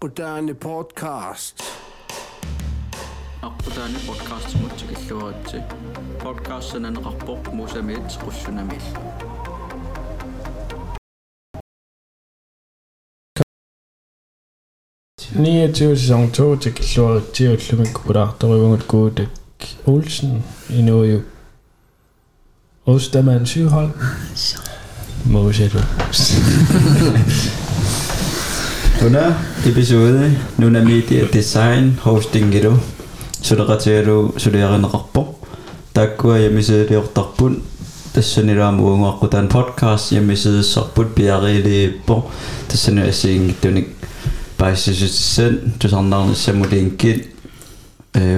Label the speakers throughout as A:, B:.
A: Aquadani podcast.
B: аққутаани подкаст мутсикиллуаритси подкастсананеқарпоқ мусамиит қуссунамил
C: Ni sæson 2 til Killuar til at slumme kuda der var et godt Olsen i noget Ostermann syvhold Mose du
B: Tuna episode nuna media design hosting gitu. Sudah kaceru sudah akan rakpo. Takwa ya misi dioktakpun. Tesenira muung akutan podcast ya misi sakput biari lepo. Tesenira sing tunik. Paisisusen tusandang semudingkit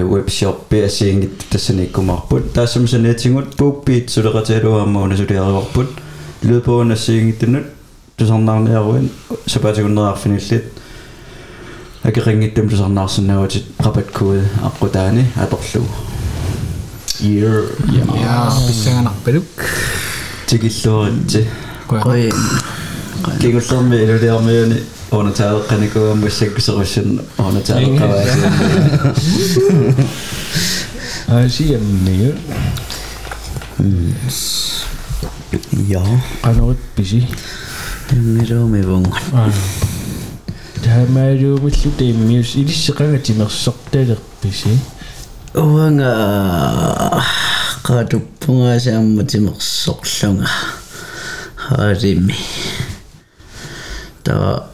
B: webshop asing tesini kumarput tasum senetingut pupit sudah kaceru amau nasudiarwakput. Lydbogen er singet det nyt. тусарнаарниаруин сапатигуннераарфиниллит акерингиттум тусарнаарсинаватит қапаткуи аққутаани аторлугу
C: Year Ja,
D: писсаганарпалук.
B: тикиллуаритси
D: Кой.
B: кигуллерми илулиармиуни орнатаалеққаникуаммассаккусерусsun орнатаалеққаваасиа
C: I see a meal
E: таммерууми вунгун
C: таммеруумиллу тиммиус илиссеқага тимерсорталерписи
E: уанга qaatuppungasaamma timersorlunga haalimi таа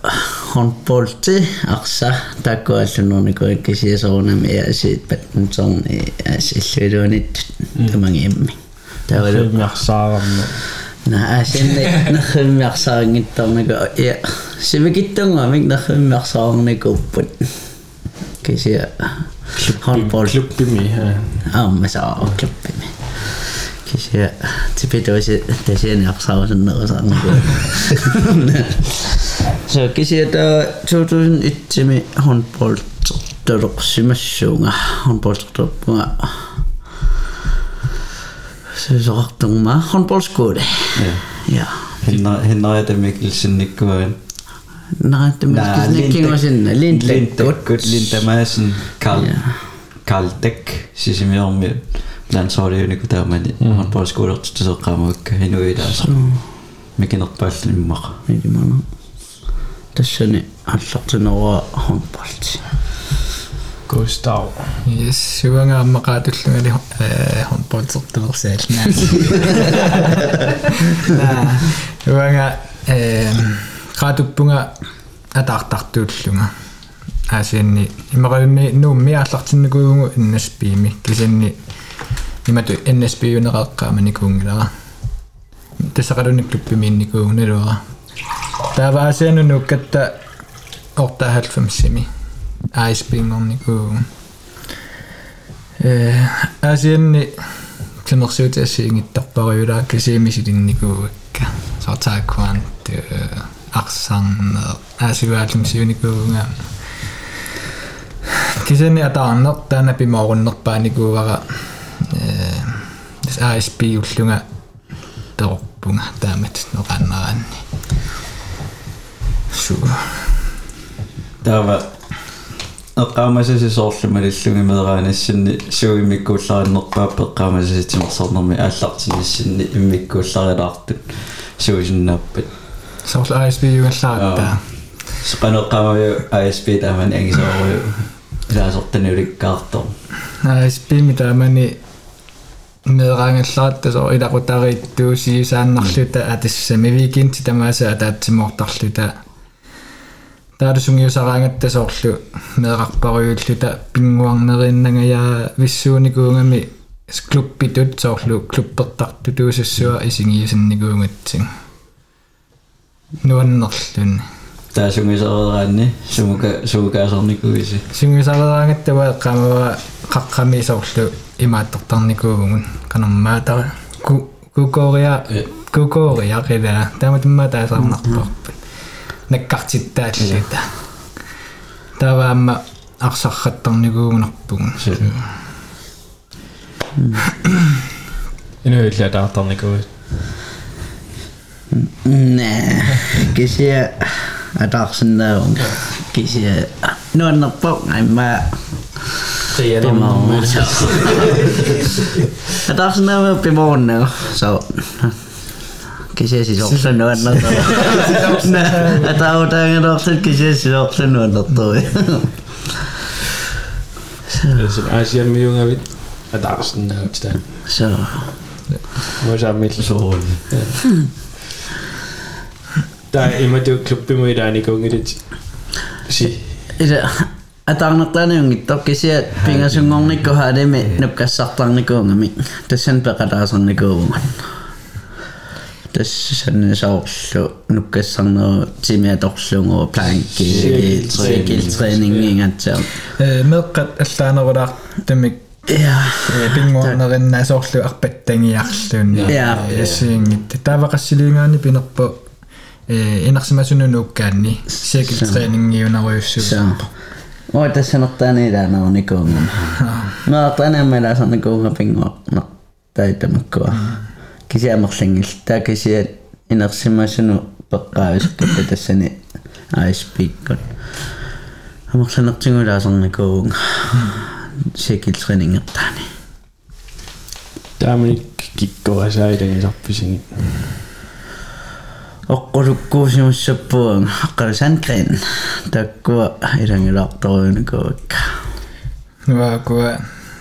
E: хонполти арса таккуаллунернику иккисиасорунами иасиит паттунтерни аас иллуилуунит таманги имми таавалу
C: арсаарарну
E: Naa ah, sinne nakhimmiarsaangit tarnaga ja simikittunga mik nakhimmiarsaarni kuppun. Kisia
C: handball klubbi mi.
E: Aa masa klubbi mi. Kisia tipitoisi tesien aksaarsen nakhsaarni. So kisia ah, ta tutun itsimi handball tarqsimassuunga handball tarqpunga. Zortungma handbollsskóli ja.
B: Hinna heter Mikkel Sinnikkoen
E: Nei, þetta er Mikkel Sinnikkoen sinna Lindekk Linde
B: Madsen Kaldekk siis me oleme landsorganiga teame handbollsskooli otsustas hakkama ikka Hinu edasi mingi natuke palju
E: niimoodi tässä ne allatsin olla handpaltsi
C: Gustav
D: Yes, сюанга аммақаатуллугали э хонполтертуерсаалнаа. На. Сюанга э qaatuppunga атаартартууллунга. аасианни имериумми нуумми ааллартинникуугу иннаспиими кисанни имату нспиунерааққаама никуунгилара тассақалуник клуппимиинникуугу налуара тааваасиану нуккатта орта аиспингорнику э асианни тимерсиути ассиингиттарпариулаа кисиимисилинникуугакка сортааккуан тэ арсаарнер аасиваалум сиуникууга кисиани атаарнер таана пимаоруннерпааникуувара э асп уллунга терпунга таамат ноқаннараанни суу
B: тава эққаамасасисоорлумалиллугимеераанассинни сууимиккууллариннерпааппе эққаамасаситимерсорнэрми ааллартинissинни иммиккуулларилаартут суусиннааппат
D: соорлу ISB югаллаатта.
B: Сеқанеққаамаю ISB тааман ангисоорую илаасортаннуликкаартор
D: ISB митаамани meeraangallaat so ilaqutariittuu siyusaannarluta atissamivigin titamaasa ataatsimortarluta таалусунгиусараа ангаттас орлу меэқарпаруйуллута пингуарнериннагая виссууникуунгами клуппитут соорлу клуппертартутуусассуа исигиусинникуунгатсин нуаннерлун
B: таасунгисарераанни сумука сумукаасарникууиси
D: сунгисарераангаттава эққамава қаққами соорлу имааттортарникуугун канармаатара ку кукориа кукориа қилаа тааматумма таасаарнарпарпут наккартиттааллита таваама арсарраттарникуугунарпугун
C: Inøyllaataartarnikuit
E: Nää, kisiä атаарсиннаавун kisia nuannerpo aimma Pimorne. Ja taas nämä pimorne so kisia siis oksen nuannerpo. Että autaan ja oksen kisia siis oksen nuannerpo.
C: Som Asia Mjungavit. Adarsen näyttää.
E: So
C: Muisa mittel. Så Der er immer det klubbe med der ni gånger det. Si.
E: Ida атаарнертаани унгитто кися пингасунгорникку хаалими нуккассартарникуунгами тассан пеқалаасарникуугунган тассанни саорлу нуккассарнеру тимиаторлунгу планки тренинgiнгатсаа
D: э меққат аллаанерулаар тамик
E: я
D: пингуарнериннаасоорлу арпаттангиарлуунни Ja. яссиингит таавақассилиингаани пинерпо э инарсимасуну нуккаанни сикл тренингиунеруйуссуу so
E: ой тассанертаани лаанерникуунгам маартанаамалаасарникуунга пингуарнер таитамаккуа кисиамерлангил таа кисиат инерсимасуну пеққаависукката тассани аспиккут амерланертигулаасерникуунга сикилтринингертаани
C: таамник киккоасаилангисарписигит
E: оққулуккуусимассаппуан аққалсанкрин таккуа илангилаарторуйникуакка
D: нуакуа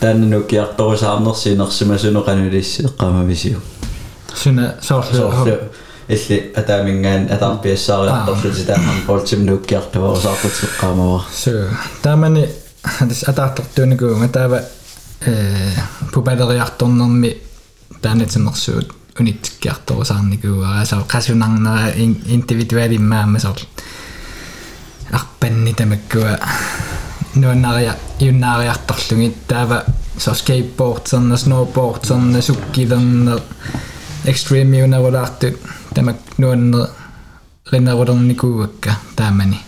B: тааннуккиарторусаарнерси инерсимасуно канулисси эққамависиу
D: суна соорлу соорлу
B: илли атаамингаан атарпиассаариарторлу тааман полтимнуккиартуарусаартут эққамава
D: so таамани атас атаартартуунникуунга таава э пупалериарторнерми таанатимерсуут унитсиккиарторусаарникууара саа qasунарнера индивидуалиммаама соор арпанни тамаккуа нуаннариа юннаариарторлугит таава со скейтбордсерна сноубордсерна суккилернер экстрим юнерулаартут тамак нуаннер ринерулерникууакка таамани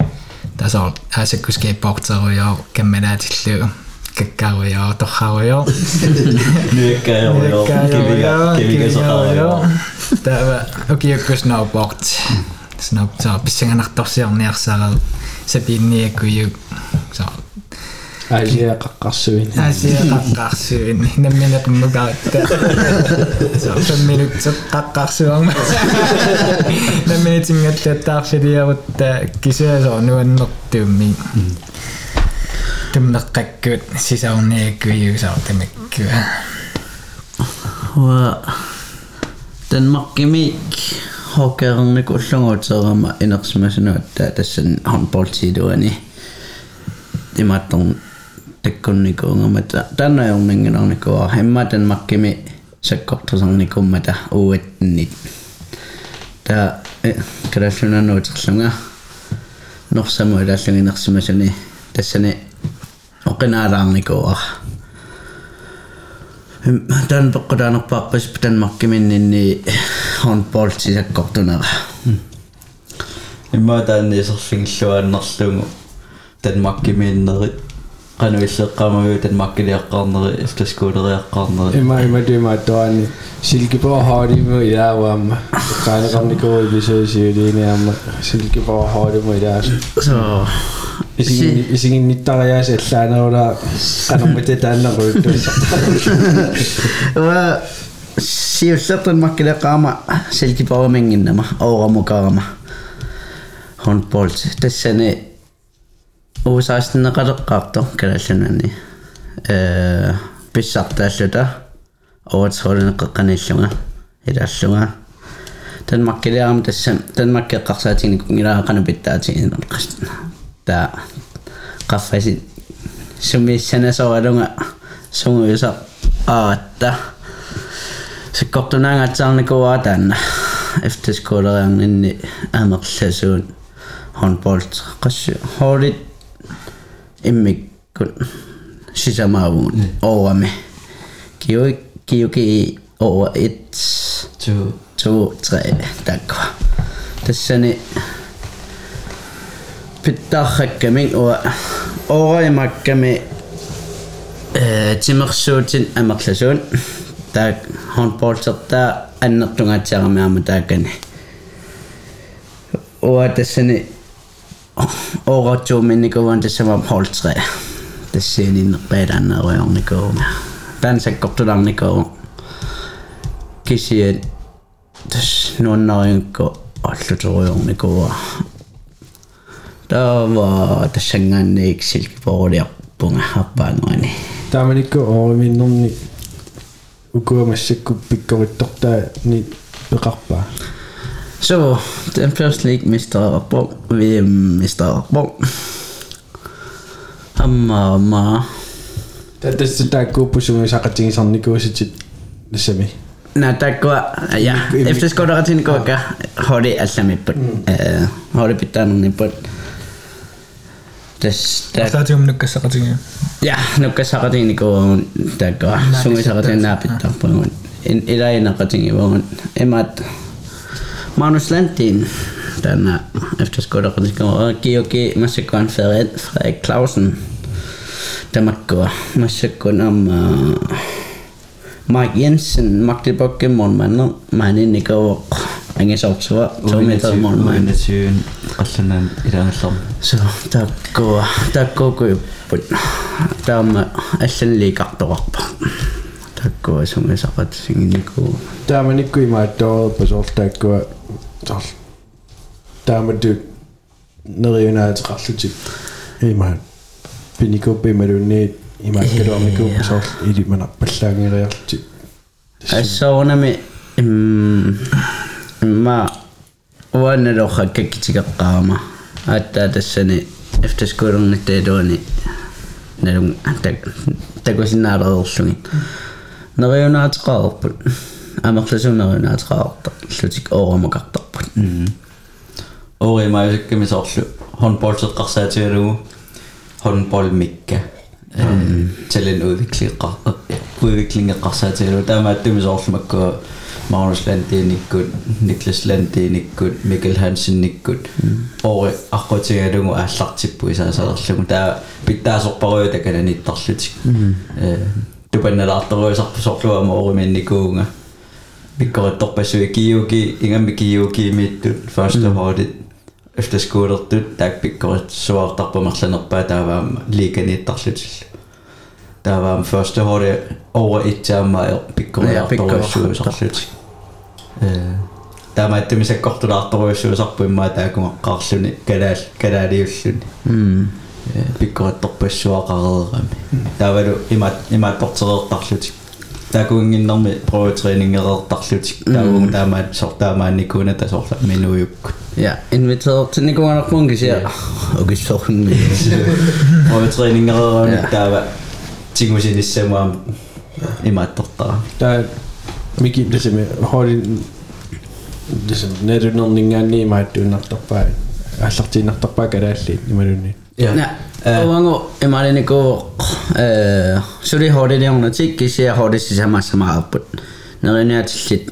D: тасоор аасакку скейтбордсеруйоо каммалаатиллу каккаруйоо торхаруйоо
B: нуиккаажориоо кивига кивигасақариоо
D: таава окиукку сноуборд сноуб саа писсанганарторсиарниарсаараа сапинниаккую саа
C: Asia qaqqarsuin. Asia
D: qaqqarsuin. Nammini qimmukaaritta. So femminutsu qaqqarsuarma. Nammini tingattattaarfiliarutta kisiasoo nuannertuummi. Tumneqqakkuut sisaurniakkuiusaartamikkuа.
E: Wa Danmarkimik hokkaarinniku niinku ullunguuteerama inersmasunuattaa tassan handballtiiluani. Timattern tekkon niinku ngam ta tanna yong ningin ang niinku hemmaten makkimi sekkot sang niinku mata uet nit ta krasuna no tslunga norsamu ilallangin nersimasani tassani oqinaalaang niinku ah. Tan peqqutaanerpaarpas tan makkimin inni on poltsi sakkortunera
B: imma hm. taanni niin tän tan makkiminnerit no qanavissaqaamaguut at makkileaqqarneri iftaskuuleriaqqarneri
C: ima ima dima toani silkeborg hardimu ilaawaamma qaaneqarnikuu ipisuusiuliiniamma silkeborg hardimu ilaasu
E: so
C: isingin isingin nittarajaas allaanerula qanermita taanneruluttu
E: wa siullertan makkileaqqaama silkeborg minginnama ooramukaarama handballt tassani håndbold тассани уусаастиннеқалеққарто калаллунани э писсартааллута оотсоолинеққаниллунга илааллунга танмаккилиарам тассан танмаккеққарсаатигник унгилаақана питтаатигинеққас та qaffasi сумиссанасоалунга сунгуиса аатта сиккортунаангаатсаарникуаа таанна эфтэскуулериарнинни аамерласуун håndbold qassu emmekun sisamaavuun mm. overme. Georg, Georg over 1, 2, 3, takker. Tässä ne pitää hakkamin oa ooraimakkami timersuutin amerlasuun taak handballsertaa annertungaatiaramiarma taakani oa tassani ooratuuminnikuvan tassamam hall 3 тассиининнерпаалааннериорникуунга таансаккортуларникуу кисиат тас нуаннариукку аллутериорникуа тава тассангаанниик силкипорулиарпунга аппаануани
C: тааманикку ориминнэрни укуамассакку пиккориттортаа ни пеқарпаа
E: så den First League Mr. Bong VM Mr. Bong. Amma amma.
C: Tässä takku pusumme sakatsin sanniku sitten semi.
E: Nä takku ja efter skodatin koka hodi asami put. Hodi pitää niin put. Tässä
D: takku on nukka sakatsin.
E: Ja nukka sakatsin niinku takku sumi sakatsin nää pitää pun. En idaina katsin vaan emat. Magnus Landin, den er efterskudt af Rødskov, Georg Masekon Ferret, Frederik Clausen, gå. Masekon om øh, uh, Mark Jensen, Magdi Bokke, Morgenmanden, Mani Nikov, Ange Sotsuva, Tommy Tavmon, Mani.
B: Uinnetyyn, Allanen, Iranallom.
E: Så der går, der går køben. Der er Allan Ligartorp. Der går, som jeg sagde, at singen går.
C: Der man ikke i mig døjet på sol, der går таарлу таамаддук нериунаатэқарлутик има пиникоппи малунниит имааккалуарникууп соорл или манарпаллаангериарлутик
E: ассоорнами имм имма уаннелорха каккитигеққарама ааттаа тассани after school-нитэ дони налун антак такусинаалеерлугин нериунаатэқарпут амерласунериунаатэқарта лутик оорамакарта
B: оорамакартарпут Orimaisakkami soorlu håndboldseqqarsaatigalugu håndboldmikka talent udviklinger udviklingeqqarsaatigalugu taamaattumi soorlumakku Magnus Landinikkut Niklas Landinikkut Mikkel Hansennikkut ori aqqutigalugu aallartippu isaasalerlugu taa pittaasorparuyu takananittarlutik э pikkorittorpassuikkiuki ingammikiuki miittut first mm. hoodit efterskuulertut taak pikkorit suartarpumerlanerpaa taavaam liikaniittarlutillu taavaam first hoodi over itsaamma pikkoriartoruissuusarlut tämä että missä kohtulaattoruissuusarpuimmaa taakungaqqaarluni kalaal kalaaliulluni pikkorittorpassuaqarerami taavalu imat imattortereertarlutik takuinginnarmi pro-trainingereertarlutik taavung taamaat sortaamaannikuna tasorla minuujukkut
E: Ja, inviteret til Nikolaj kisia. Okay, så hun
B: pro-trainingereerani Ja. taava tingusinissamuam imaattortara
C: таа мики лисими холи лисим нерунернингаанни имааттуунартарпаа аллартиинартарпаа калаалли ималунни
B: Ja,
E: oango emaliniko eh suri hodi de ona tik kisia hodi si sama sama aput. Narinya tsit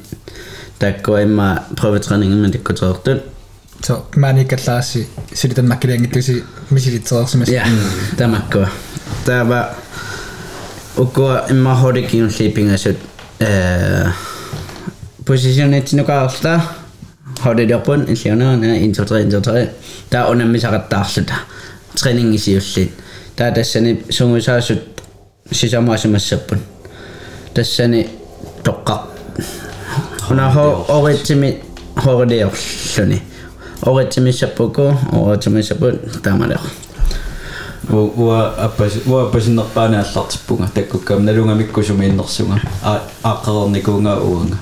E: takko emma prøvetræning men det går trådt.
D: Så maanikkallaassi silitan makkiliangittusi misilitseersimas. Ja,
E: tamakko. Tää va ukko emma hodi kiun sleeping asut eh positionet nukaarsta hodi dopun isiona na into tre into tre. Tää on emmi saqattaarsuta. Training isiullit. Tää tassani sungusaasut sisamaasimmassapun. Tassani toqqa.
B: Ona ho
E: oritsimi horidiorluni. Oritsimissappuku, oritsimissapun tamaleo.
B: ua appas ua appasinnerpaani аллартиппунга таккуккам налунgamikkusumi иннерсунга а ааққерникуунга уунга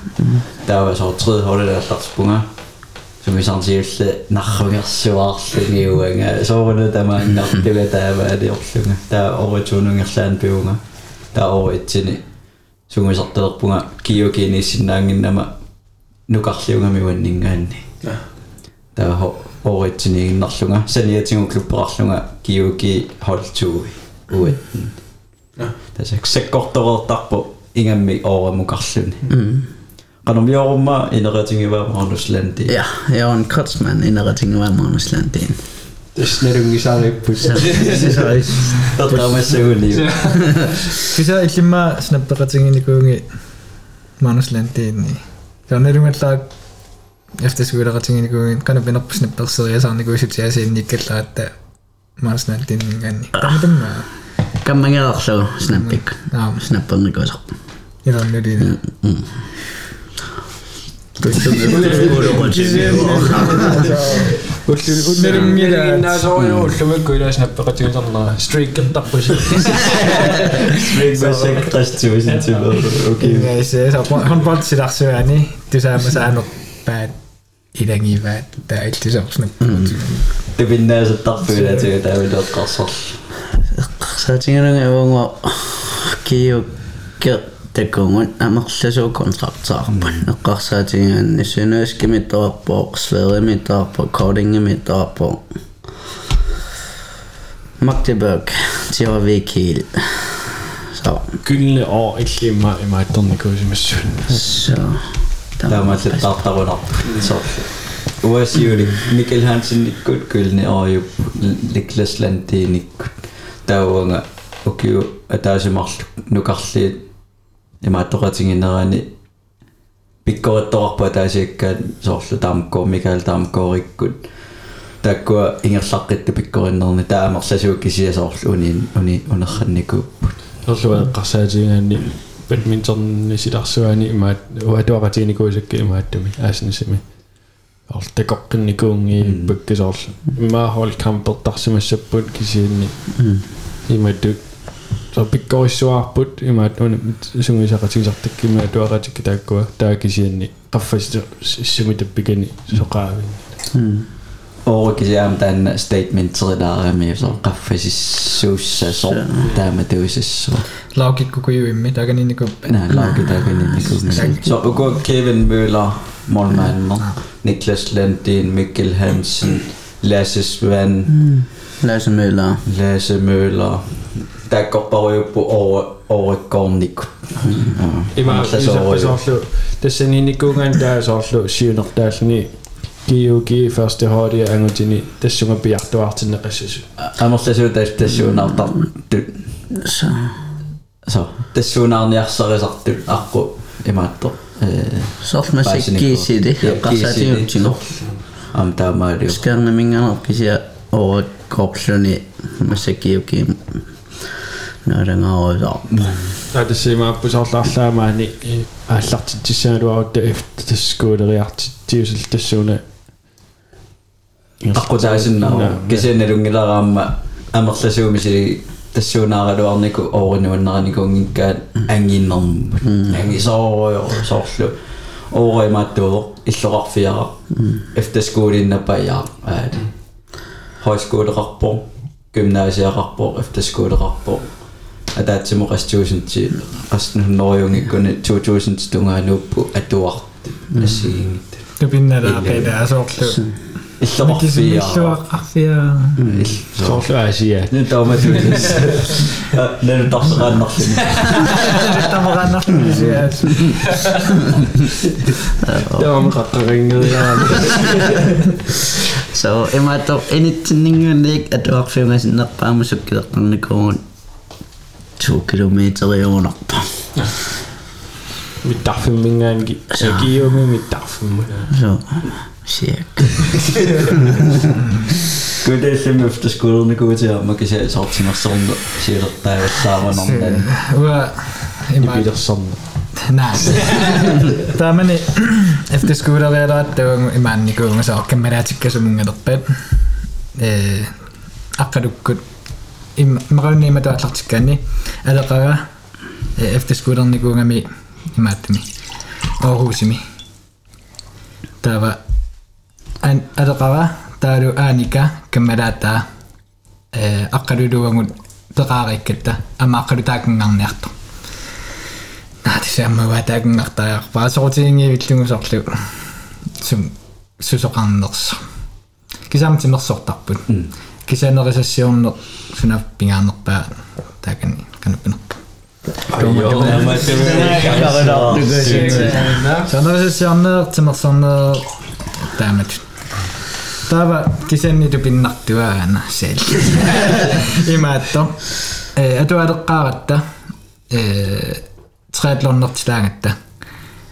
B: таава соотрид холила аллартиппунга сумисарсиулле нарругерсуаарлуги уанга соорна тамааннартуга таава алиорлунга таа оритуунунгерлаан пиунга таа оритсини сумисартелерпунга киокиниссиннаангиннама нукарлиунгами уаннингаанни таа хо оритсинигиннарлунга саниатингу клупперарлунга киуки холтууи уат tässä sekkortoreertarpu ingammi ooramukarluni qanormiorumma ineretingiva manuslandi
E: Ja, jag är en kotsman i några ting var manuslantin.
C: таснерунgisaripпут
B: татамассагуни
D: киса иллимма снаппеқатингиникуунги мануслантиинни карнелунгаллаа эфтэсгуулеқатингиникуунги кана пенерпуснапперсериасаарникуусутиасиинниккаллаатта мануслантииннгаанни камтамма
E: Kan man göra så snappig?
C: Уллермира наасориу уллумакку илааснаппеқатигулернера стрик кэттарпуси стрик
B: башек тастивисин тибер окей
D: гайсе сапон партсиларсуани тусаамасаанер паат илангиваат таа иллисерснап
B: тувиннаасаттарфуила тига таавилоққарсорлу
E: эққарсаатингернга аванга кио кэ tekungun amерласуу контрактаарпан эққарсаатингаан нисунааскимиттоарпоо сверимиттоарпо кодингимиттоарпо Magdeburg Tjørvikil så
C: gyldne år illima imaattornikuusimassuun så
E: таамааллаттаартарунар
B: сор уасиули микел хансен никкут кылни аажуп ликласлантииниккут тауанга окиу атаасимарлу нукарлиит имааттоқатингинерани пиккориттоқарпа таасиаккаат соорлу таамаккоо микаал таамаккоориккут тааккуа ингерлаққитта пиккориннерни таамерласуук кисия соорлу униин уни унерранникууппут
C: сорлу эққарсаатиингаанни бадминтонни силарсуаани имаат уатуақатиникуисакки имааттуми аасинисими. Орл такоққинникуунгииппакки соорлу имаа хоол кампертарсимассаппут кисиинни иматтук så пиккориссуарпут имаат уна сунгисақатигисартакки имаат туақатикки тааккуа таакисиинни qaffasti issumitappikani soqaavin
B: Oorikisiam taanna statementerilaarami so qaffasissuussa so taama tuisassu
D: laukikkukujuimmi taakaniniku
B: na laukitaakaninniku so uko Kevin Møller målmanden Niklas Landin Mikkel Hansen Lasse Svand
E: Lasse Møller
B: Lasse Møller der går bare på over over Gornik има исаппасоорлу
C: тассанинниккуунгаан таасоорлу сиунертааллани киуги første hårde ангутини тассунга пиартуартиннеқассасу
B: Амерласуу тас тассуунартар
E: så
B: so тассуунаарниарсарисарту аққу имаатто э
E: sort musikkiisidi qassatiutsingo
B: am taamaaliu
E: skarna minganor kisia over korpsluni musikkiuki нарангааваа
C: таатассимааппусоорлаарлаамаани ааллартитсааluарутта таскуулериартитсиусил тассууна
B: аққутаасиннаа кисианалунгилараама амерласууми сили тассуунааралуарнику ооринуаннераникуунгиккаат ангиннэрм ангисоорио соорлу ооримааттуо иллоқарфиара эфтэскуулиннаппаяа аали højskoleqarpo gymnasiaqarpo efterskoleqarpo атаатсимоқастуусинти qastenhunnorjungikkuni 2000 тунгаанууппу атуарт ассигингит
D: тупинналаақида асоорлу
B: иллоқарфиаа
D: иллуақарфиа
B: соорлу аасия nu тааматуус нэр тарсеқааннарлуни
D: тамагааннарлуисиат
E: таам
C: қаққарингериаа
E: so emato enitsinningunik atuarfiungasinnerpaamusukkileqqarnikuun 2 Kilometer i Urlaub.
C: Mit Daffeln bin ich so. Junge, mit Daffeln.
E: So, cirka.
B: Kyllä teille myftis kuulunne kuitenkin, mä kysyä sopsina sonda, siirrot päivät saavan on tänne.
D: Ei pidä
C: sonda.
D: Nej. Tämä meni, efter skolan redan, att det var en man i gång och saker, men jag tycker så många doppet. Øh, Akka dukkut им магаунниимата аллартиккаани алеқара эфтэскуулерникуугами имааттами оорусими тава ан алеқара таалу ааника каммалаатаа э аққалулуангут теқаариккатта ама аққалутааккнгаарниарто атисааммаваатаакнгартаяар паасорутингиивиллугусарлу сум сусоқарнерсо кисаамтимерсортарпут taakani kanupinaq. Sanerissiarneertimersarneer taamat. Taava kisenni tupinnartuaana sel. Imaatto. Eh atualeqqaaratta eh triathlonnertilaangatta.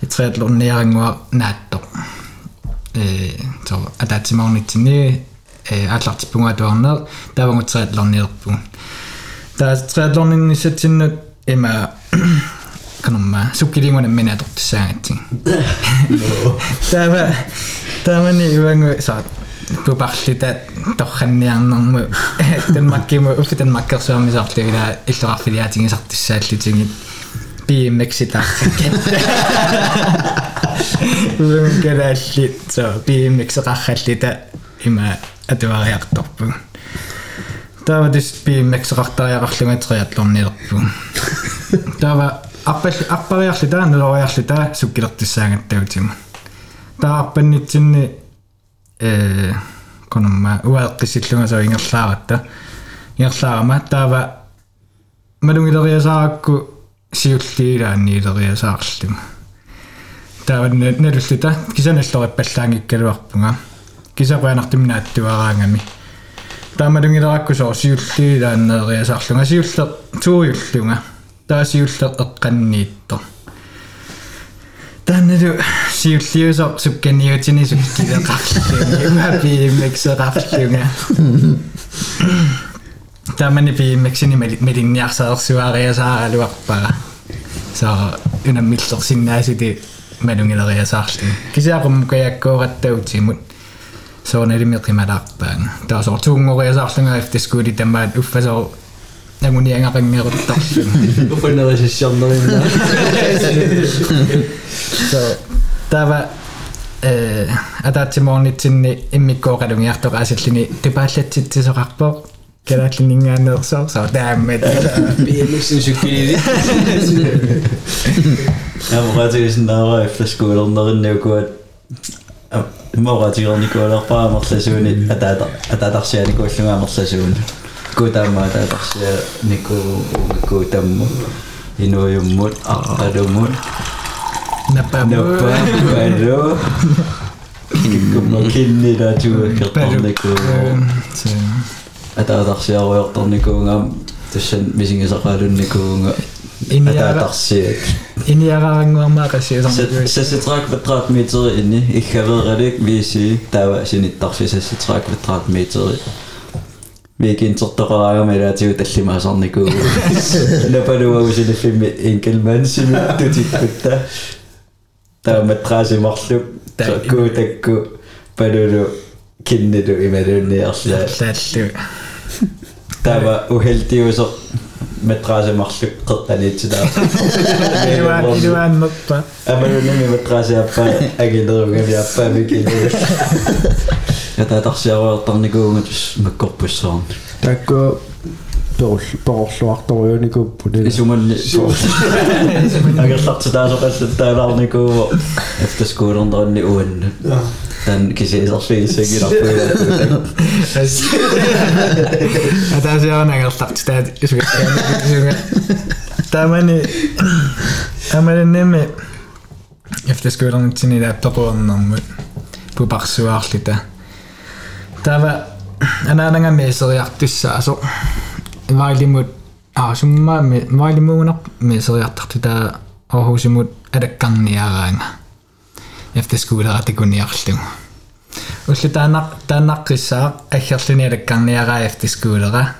D: Triathlonniaringua naatto. Eh so ataatsimaornitsinni eh аллартиппунга туарнер таавангу аллартиппунгаатуарнер тавангутсаалларниерпун таасаалларнинниссатсиннут има канамма суккилингуна минаатортсаангатсин тава тамани ивангу саат пупарлита торханниарнэрму танмаккиму уфтан маккерсуармисаарлугила иллоқарфилиаатингисартсааллитингит BMX тартиккат унгкалаалли со BMX қархаллита има атуариарторпу. Тава дис BMX-эқартариақарлунга триатлорнилерпу. Тава арпал арпариарли таа нулориарли таа суккилертиссаагаттагутима. Таа арпаннитсинни э кономма уаэққиссиллунга со ингерлааратта. ингерлаарама таава малунгилериасааракку сиуллиилаанниилериасаарлума. таава налуллута кисаналлориппаллаангиккалуарпунга кисапаанартимнааттуараангами таамалунгилеракку соо сиуллиилааннериасаарлунга сиуллер тууйуллунга таасиуллер эққанниитто таннеру сиуллиусо сукканиутини суккилеқарлуга имапи мексеқарлуга таамани пи мексини мелинниарсаерсуариасааралуарпара so унаммиллерсиннаасити малунгилериасаарлу кисиақум каяккоораттаутимут соонелимиқималаарпаан таасоор тунгориасаарлунга ифтискули тамаат уффасоо нагуниангақангеруттарлу
B: Ufunnerississornerima.
D: so тава э атаатсимоорнитсинни иммиккооқалунгиартоқаасаллини тупааллатситсисоқарпоо калааллинингаанерсоо соо тааммат
C: BMX-in sukkilidi.
B: Амратигисин наара mawqaatigerni kualerpaamarsasuuni ataata ataatarsiani kuallungaamarsasuun kutaamma ataatarsia niku kutammu inuyummut aqqalummut
D: napparu
B: kinni laatuakkertarniku ataatarsiaruyortarnikuungaam tussan misingisaqaalunikuunga атаатарсиак
D: иниараарангуармаа қассиусарникуи сасситрак
B: квадратметри инни иггавералик виси тава синиттарси сасситрак квадратметри викинтертоқараамалаатигу таллимаасарникуу напалуагусилиффими инкелмансими тутиккутта тааматрасимарлук такку палулу киннилу ималуунниарла
D: лааллу
B: тава ухелтиусо матрасимарлук қеққаниитсилаа илуан
D: илуаннерпа
B: амалуними матрасиаппа агилеругавиаппаами килу ятатарсиаруйортарникуунгатус
C: маккорпуссоорн Takku perul perulluartoriunikuppu исуманни
B: агерлартитаасоқаллаттаалаарникуу эфтэскуулернеринни уанну тан кисиисерфигиссагиларпуилаа
D: атаасиаранагерларт таат исугаттаани тамани амалинними эфтэскуулернитсини лаптоқуернэрмут пупарсуаарлита тава анаанангами исериартуссаасо вайлимут аасуммаами вайлимуунер мисериартарту таа орхусимут алаккарниараанга эфтэскуулератикуниарлугу улли таанақ таанаққиссаа аггерлуни алаккарниараа эфтэскуулера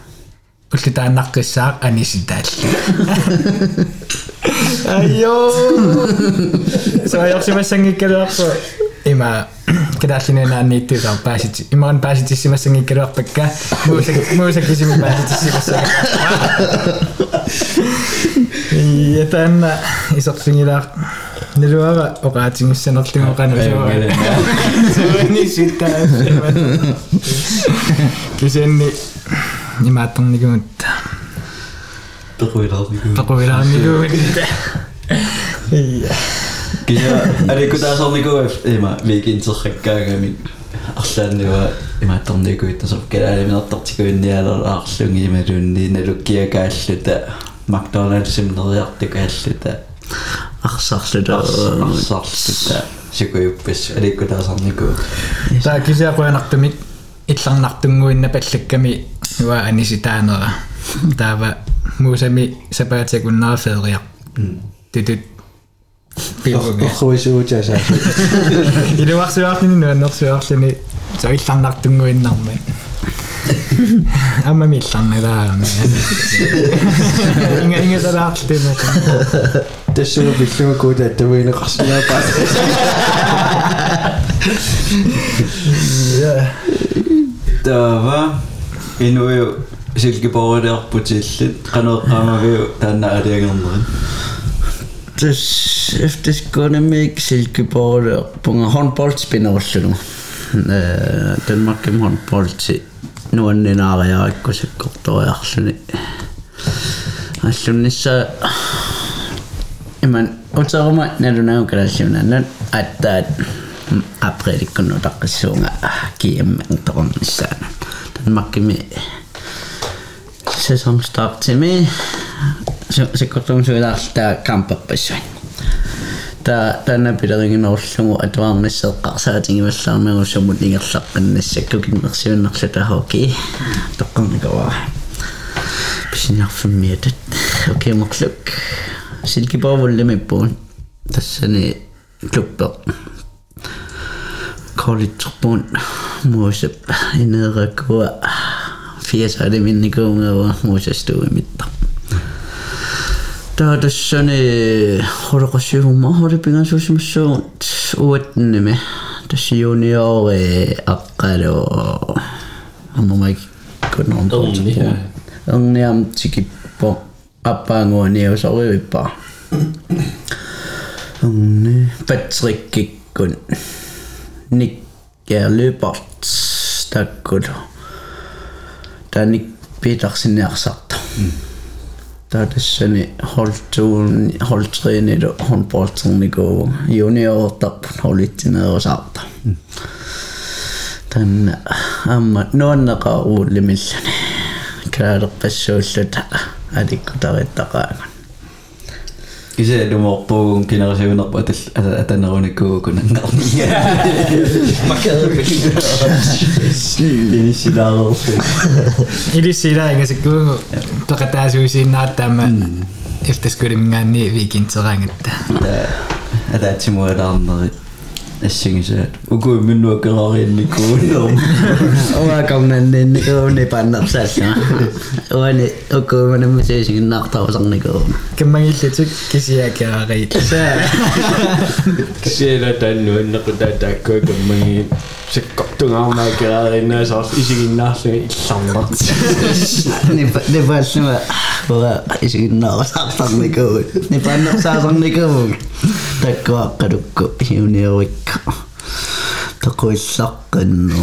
D: улли таанаққиссаа аниситаалли айё соёрсимассангиккалуарпу има кэдааллинаанааннииттуусаа паасити имаан пааситиссимассанги калуарпакка муусак муусак кисими пааситиссимассага ятан исертингилаар нэлуара оqaатингиссанерлугу канусуара суни ситтаа кисенни имааттерникумут
B: токуилаарникумут токуилаарникумут
D: ия
B: кия аликутаасорникуу има викинтерраккаагами арлааннуа имаатторникуу тасо калаалиминертартикуинниалер аарлунги ималуунни налуккиакааллута McDonald's нериартикааллута
E: арсарлута арсарлута
B: сикуйуппис аликку таасарнику
E: таа
D: кисиақуянартумик илларнартунгуинна паллакками уа аниситаанера таава муусами сапаатикуннера феериар тутут пилгуми
C: Охоисуутиасаа.
D: Илуарсуарлини нуаннерсуарлини соилларнартунгуиннарми. Амма милларнелаарами. Инга инга тараартима.
C: Тэсүр биллугууда таминеқарсинаапаа.
B: Тава инуи силгиборилерпутиллит канеэққамавиу таанна алиагернерин.
E: Efter, efter Skåne Myksilkeborg på handbollspinossilla. Denmarkin handbollsi nuonninaara ja ikkusikkortoriarluni. Niin Allunissa iman utsaruma nalunaukalallunaannan attaat aprilikkunu mm, taqqissuunga äh, kiimmeen tornissaan. Denmarkimi till mig. секретарсуулаарлаа кампаппассуан та тана пилeringen орлугу атуарнассеэққарсаатингиваллаармеру сумут нигерлаққаннассакку киммерсиуннерлу тахоки тоққарникава писинарфиммиатат окемерлук силкипаавуллимиппуун тассани клуппеқ колледжерпуун муусап инеэрэккуа фиасалиминникуунгава муусастууимиттар tässä horko siruma horipingan susimussuun uutnime tässä juniori akkalo ammamaik kunon tuntia onniam tikippo appaanguani usorivippa onni Patrick Kikkun Nikker Løbert takkulu Tanik Petersen ersarta
B: mm
E: da Tädessäni holtuun, holtriini on poltun niinku junior tap holittina osalta. Tän amma nuonnaka uulimillani. Käädä pessuullut, älikku tarvittakaan.
B: Kise lumoorpuugun generasiunerpu atal atanerunikkuugu nangarnia.
C: Makaadupik.
B: Ilisilaaru.
D: Ilisila ingasukkuugu peqataasuusiinnaattaamma iftaskulimingaanni viikinteraangatta.
B: Ataatimualaarnerit. укуи миннуаккераариинникуунерм
E: уакарнаннинникууни паннерсаалла уани укууманаммасиисигиннаартаусарникуу
D: каммагиллутик кисиакерариит
C: Кисера таннуаннеқута тааккуа каммаги саккортунгаармаа кераариннаасаар исигиннаарлуги илларнерт.
E: непалсума ура исигиннаарсаартарникуу непаннерсаасарникуу таккуаққалукку юниорикка takuissaqqannu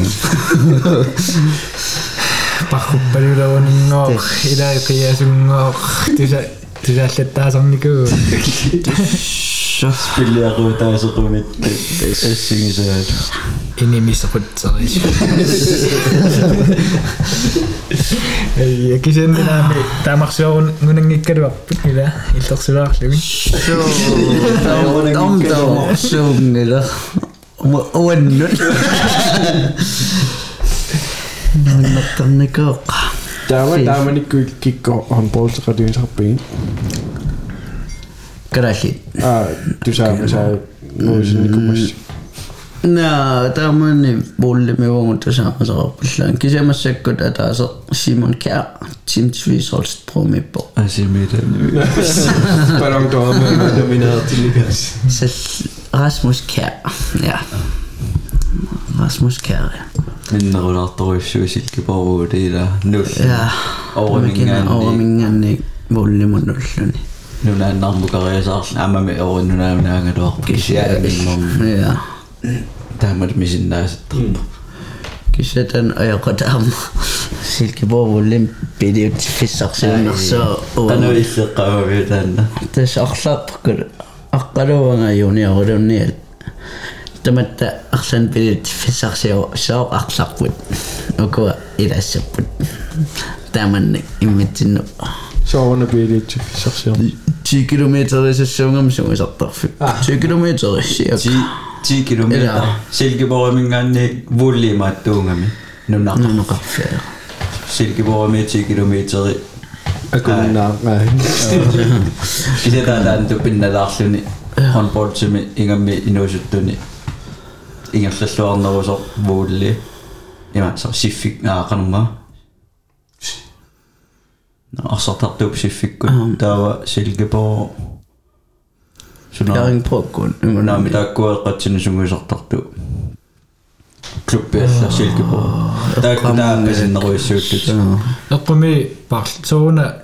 D: parruppalulavunngooq ilaaqiyasunngooq tusa tusallataasorniku
E: тусааллаттаасарникуу
B: спилиаруутаасеқумит ассигисаат
D: инимисеқутсерис я кисеннаами таамарсуарун нунангиккалуарпут ила иллерсулаарлуги
E: амтаамарсуунгила уаннут наннартарникоо
C: Таама тааманикку кикко
E: Kerashi.
C: Ah, tyssää, missä noissa nikumas.
E: No, tämmöinen puoli me voimme tässä saapillaan. Kysymässä, kun tätä Simon Kjær, Tim Tvisolst Promipo.
B: Ai se mitä nyt.
C: Pardon, tuo on nomineret til Likas.
E: Så Rasmus Kjær, ja. Rasmus Kjær, ja.
B: Men når der er dårlig søg, så kan bare det der nul. Ja, over mingerne. Over
E: mingerne, volle mod nullen.
B: нунааннармукариасаарл амами ориннунаамнаангалуар кисиааминнэрми
E: ja
B: таамат мисиннаасаттарпа
E: кисатан аякатаам силкипорвуллим пилиут фиссарсиуннерсоо
B: тануиллеққамави таанна
E: тас арлаарпаккул аққалуанга юниорулунниал таматта арлан пилиут фиссарсиу соо арларпут укуа илассаппут тааманни иммитсинну
C: соорна пиилиитсу фиссарсиор
E: 10 km i sæsonen, så ah. er 10 km i cirka.
B: 10 km. Silkeborg min gang volle mat unga min. Nu nok. Nu nok. Silkeborg med 10 km.
C: Akunna. Nej.
B: Det er der der du pinna larluni. Håndbold til mig ingen med i noget sådan. Ingen slår når så volle. Jamen så sifik nærkende mig арсартартуп сиффиккут таава Silkeborg суна яарин
E: проккун наами
B: тааккуэққатсину сунгуисартарту клуббиалла Silkeborg таакку таамасиннеруиссууттут
D: эққуми парл соуна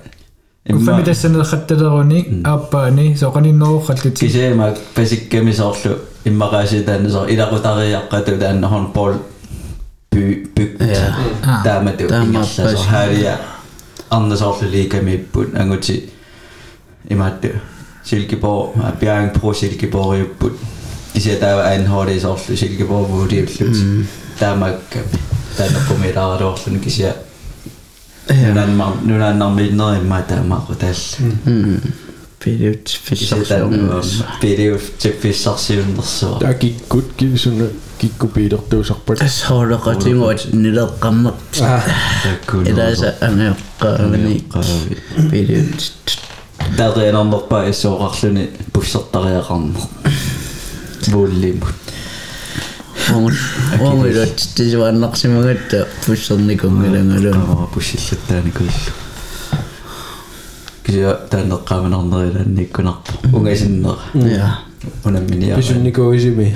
B: уфами
D: тассанеқатталеруни ааппаани соқаниннерухаллути
B: кисеема пасикками соорлу иммақааситааннасо илақутариаққату таанна håndbold by bygd Ja. таамату Таама ингерласо пас. хаалия арнасоорлу лигамиппут ангути имаатту Silkeborg Bjerring Pro Silkeborg исятаава анхоли соорлу Silkeborg вуудиуллут таамакками таанаққумилааруорлуни кися
E: нунанмар
B: нунаннармииннери имма таамаақу
C: таалла
E: пилиут фиссарсуунгам
B: PDF til fissarsiunnersua.
C: таа киккупиилертуусарпат
E: соолеқатингуат нилеққаммақ
B: илааса
E: анеққаавни пилиут
B: дагэнэрнерпа иссооқарлүни пуссертариақарнер бууллимут
E: онгилот тисуаннарсимагатта пуссерникунгилангалу
B: пуссиллаттааникуиллу кисиа таанеққааманернерилаанниккунарпа унгасиннера
C: я
B: унамминиа
C: писунникуисими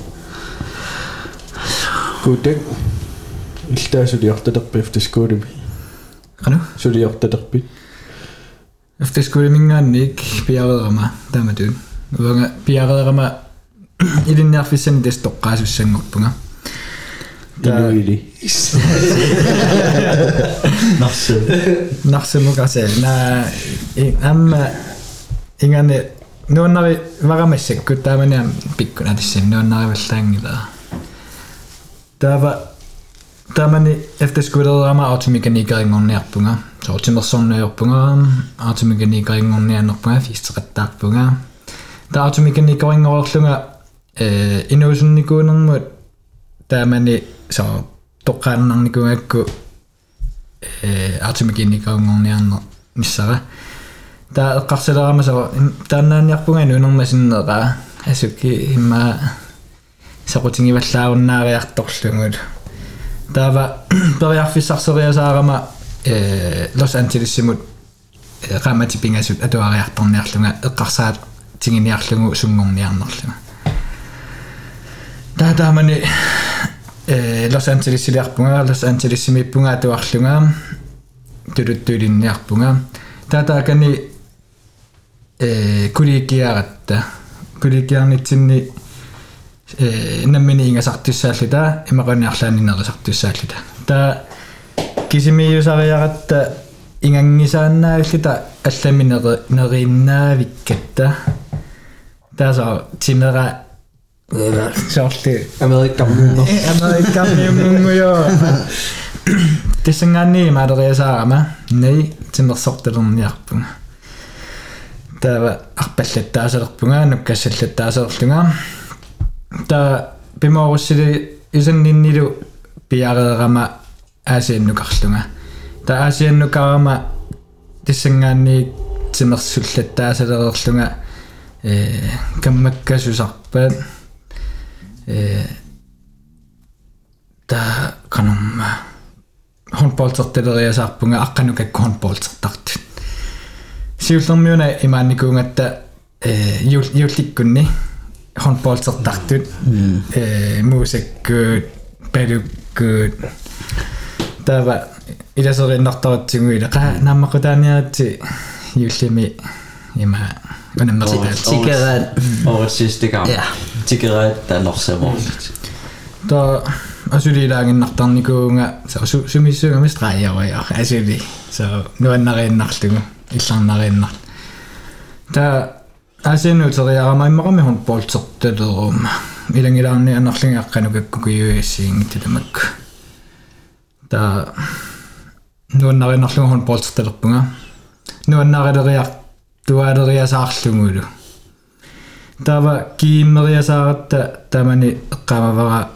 C: кутак илтаасулиорталерпи фтискуулими
D: qanu
C: сулиорталерпит
D: эфтэскулимингаанник пиарерама тааматуун уанга пиарерама илинниарфиссани тас тоққаасуссангорпунга
C: инуили
B: нарсу
D: нарсимукасе на и амма ингане нуаннари варамассаккут тааманиам пиккуна Tämän yhteiskuudella on automekaniikka engonnierpunga. Se automerson erpunga, automekaniikka engonnierpunga, fiisterettaarpunga. Tämä automekaniikka engonnierpunga inuusunnikuunermut tämän se on toqqaannarnikuakku automekaniikka engonniernermissara. Tämä eqqarsileramasa taannaanniarpunga nuunermasinneraa asukki himmaa сақутингиваллаагуннаариарторлугут таава периарфиссарсериасаарама э лос анджелессимут qamati pingasut atuariartorniarlunga eqqarsaat tinginiarlugu sunngorniarnerlunga таатаамани э лос анджелессилиарпунга лос анджелессимиппунга атуарлунга тулуттуулинниарпунга таатаакани э куликиаратта. Куликиарнитсинни Э, иннамминиингасартиссааллута имаканиарлаанинерисартиссааллута та кисимиюсариаратта э, ингангисааннаагаллута алламинери нерииннаавиккатта тааса тимера э, сорли
C: америккаммунго
D: америккаммунго тисангаани малериасаарама ней тимерсортелерниарпунга тава арпаллаттаасалерпунга нуккассаллаттаасалерлунга та пимооруссили исанниннилу пиареерама аасианнукарлунга. Та аасианнукарама тиссангаанни тимерсуллаттаасалерерлунга э каммаккасусарпаат э та канумма хонполтертелериасаарпунга аққанукакку хонполтертартут сиуллермиуна имаанникуунгатта э юл юлликкунни håndbollsertartut ee muusikkuut palukkuut tava ilaserinnertaratsinguila qa naammaqutaneriatsi юллими има унаммерситаат
B: тикерат оорсистикаа тикерат талорсамоорлит
D: то асулилаагиннартарникуунга сумиссууга мистрааяруя асули со нуаннарииннарлугу илларнарииннар та асинуутериарамаиммарами хун полсертэлерума илангилаарни анерлингиаққанукаккукиуиссиингит таламак та нуаннаринерлуг хун полсертэлерпунга нуаннарилериар туалериасаарлумулу тава кииммериасааратта тамани эққамавара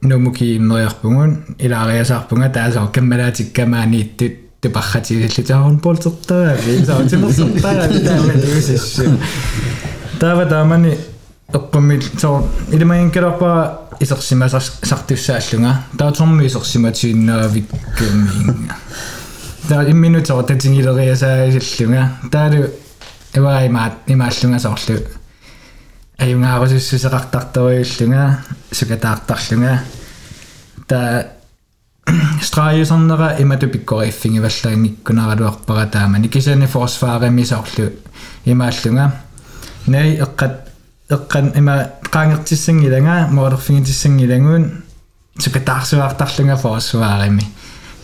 D: нуму кииммериарпугун илаариасаарпунга таасоо каммалаатиккамаанииттут тэ бахати хэлэжаан болцоттаа би саатимоссоттаа таамаа юусэш таава таамани эққумми соо илмаин кэрпа исерсима сартуссааллунга таатормми исерсиматииннаавиккуумми таа имминутсоо татингилериасааллунга таалу эвай маат имааллунга соорлу. Аюнгаарусуссусеқартартаруйуллунга сукатаартарлунга таа страйусернера имату пиккориффингиваллаангиккунаралуарпара таамани кисани форсфаарами соорлу имааллунга nei эққат эққан има qaangertissangilanga moorlerfingitissangilangуун сукатаарсуаартарлунга форсфаарами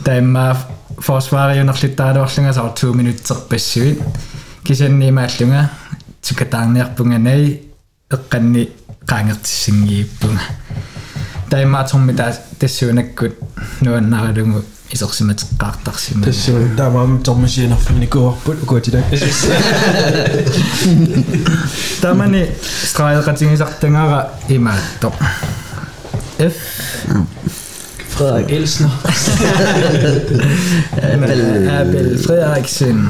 D: таимма форсфаариунерлиттаалуарлунга саар 2 минуттерпассуит кисанни имааллунга сукатаарниарпунганай эққанни qaangertissangииппунга таймаатсорми таа тассуунаккут нуаннаралугу исерсиматеққаартарсима тассу
C: таамаам тормасиинерфигникуарпут укуатилак
D: тамани страйеқатингисартангара имаатто F
E: Frederik
C: Elsner
E: Abel
D: Frederiksen